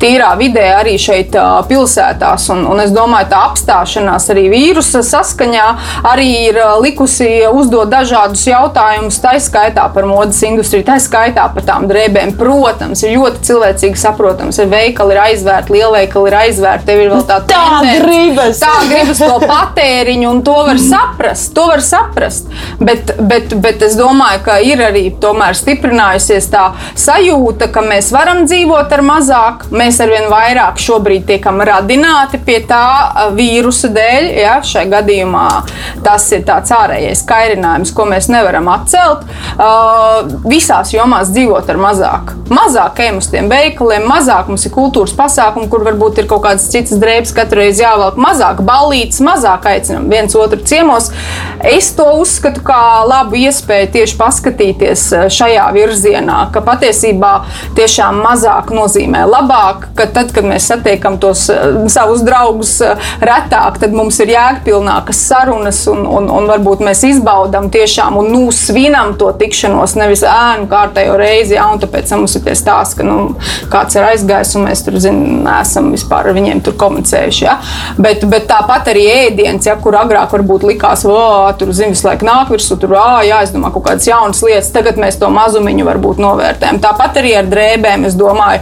tīrā vidē arī šeit pilsētās. Un, un es domāju, tā apstāšanās arī vīrusa saskaņā arī ir likusi uzdot dažādus jautājumus, tā skaitā par modes industriju, tā skaitā par tām drēbēm. Protams, ir ļoti cilvēcīgi saprotams, ir veikali, ir aizvērti, lielveikali ir aizvērti, tev ir vēl tā tā gribas. Tā gribas to patēriņu, un to var saprast, to var saprast. Bet, bet, bet es domāju, ka ir arī tomēr stiprinājusies tā sajūta, ka mēs varam varam dzīvot ar mazāk. Mēs arvien vairāk šobrīd tiekam radināti pie tā vīrusa dēļ. Ja, šai gadījumā tas ir tāds ārējais kairinājums, ko mēs nevaram atcelt. Uh, visās jomās dzīvot ar mazāk. Mazāk ejam uz tiem veikaliem, mazāk mums ir kultūras pasākumi, kur varbūt ir kaut kādas citas drēbes katru reizi jāvelk. Mazāk balītas, mazāk aicinām viens otru ciemos. Es to uzskatu kā labu iespēju tieši paskatīties šajā virzienā, ka patiesībā tiešām mazāk nozīmē labāk, ka tad, kad mēs satiekam tos uh, savus draugus uh, retāk, tad mums ir jēgpilnākas sarunas un, un, un varbūt mēs izbaudām tiešām un nu, svinam to tikšanos, nevis ēnu kārtējo reizi, ja, un tāpēc mums ir tie stāsti, ka nu, kāds ir aizgājis un mēs tur zinām, esam vispār ar viņiem tur komunicējuši. Ja. Bet, bet tāpat arī ēdiens, ja, kur agrāk varbūt likās, ka tur zina, visu laiku nāk virsū, tur jāizdomā kaut kādas jaunas lietas. Tagad mēs to mazumiņu varbūt novērtējam. Tāpat arī ar drēbēm es domāju,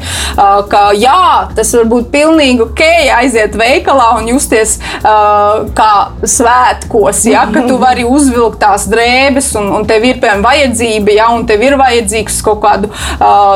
ka jā, tas var būt pilnīgi ok, aiziet veikalā un justies kā svētkos, ja, ka tu vari uzvilkt tās drēbes un, un tev ir piemēram vajadzība, ja, un tev ir vajadzīgs kaut kādu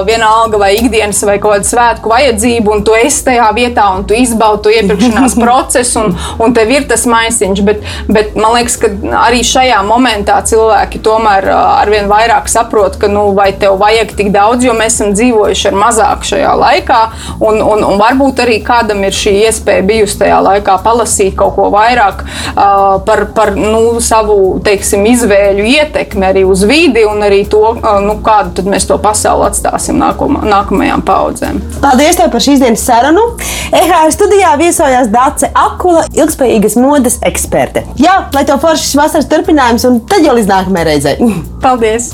vienalga vai ikdienas vai kaut kādu svētku vajadzību, un tu esi tajā vietā un tu izbaudi to iepirkšanās procesu, un, un tev ir tas maisiņš. Bet, bet man liekas, ka arī šajā momentā cilvēki tomēr arvien vairāk saprot, ka nu, vai tev vajag tik daudz, jo mēs esam dzīvojuši ar mazāk šajā laikā. Un, un, un varbūt arī kādam ir šī iespēja bijusi tajā laikā palasīt kaut ko vairāk uh, par, par nu, savu teiksim, izvēļu ietekmi arī uz vidi un arī to, uh, nu, kādu mēs to pasauli atstāsim nākuma, nākamajām paudzēm. Paldies par šīs dienas sarunu. EHR studijā viesojās Dace Akula, ilgspējīgas modes eksperte. Jā, lai tev foršs vasaras turpinājums un tad jau līdz nākamajai reizei. Paldies!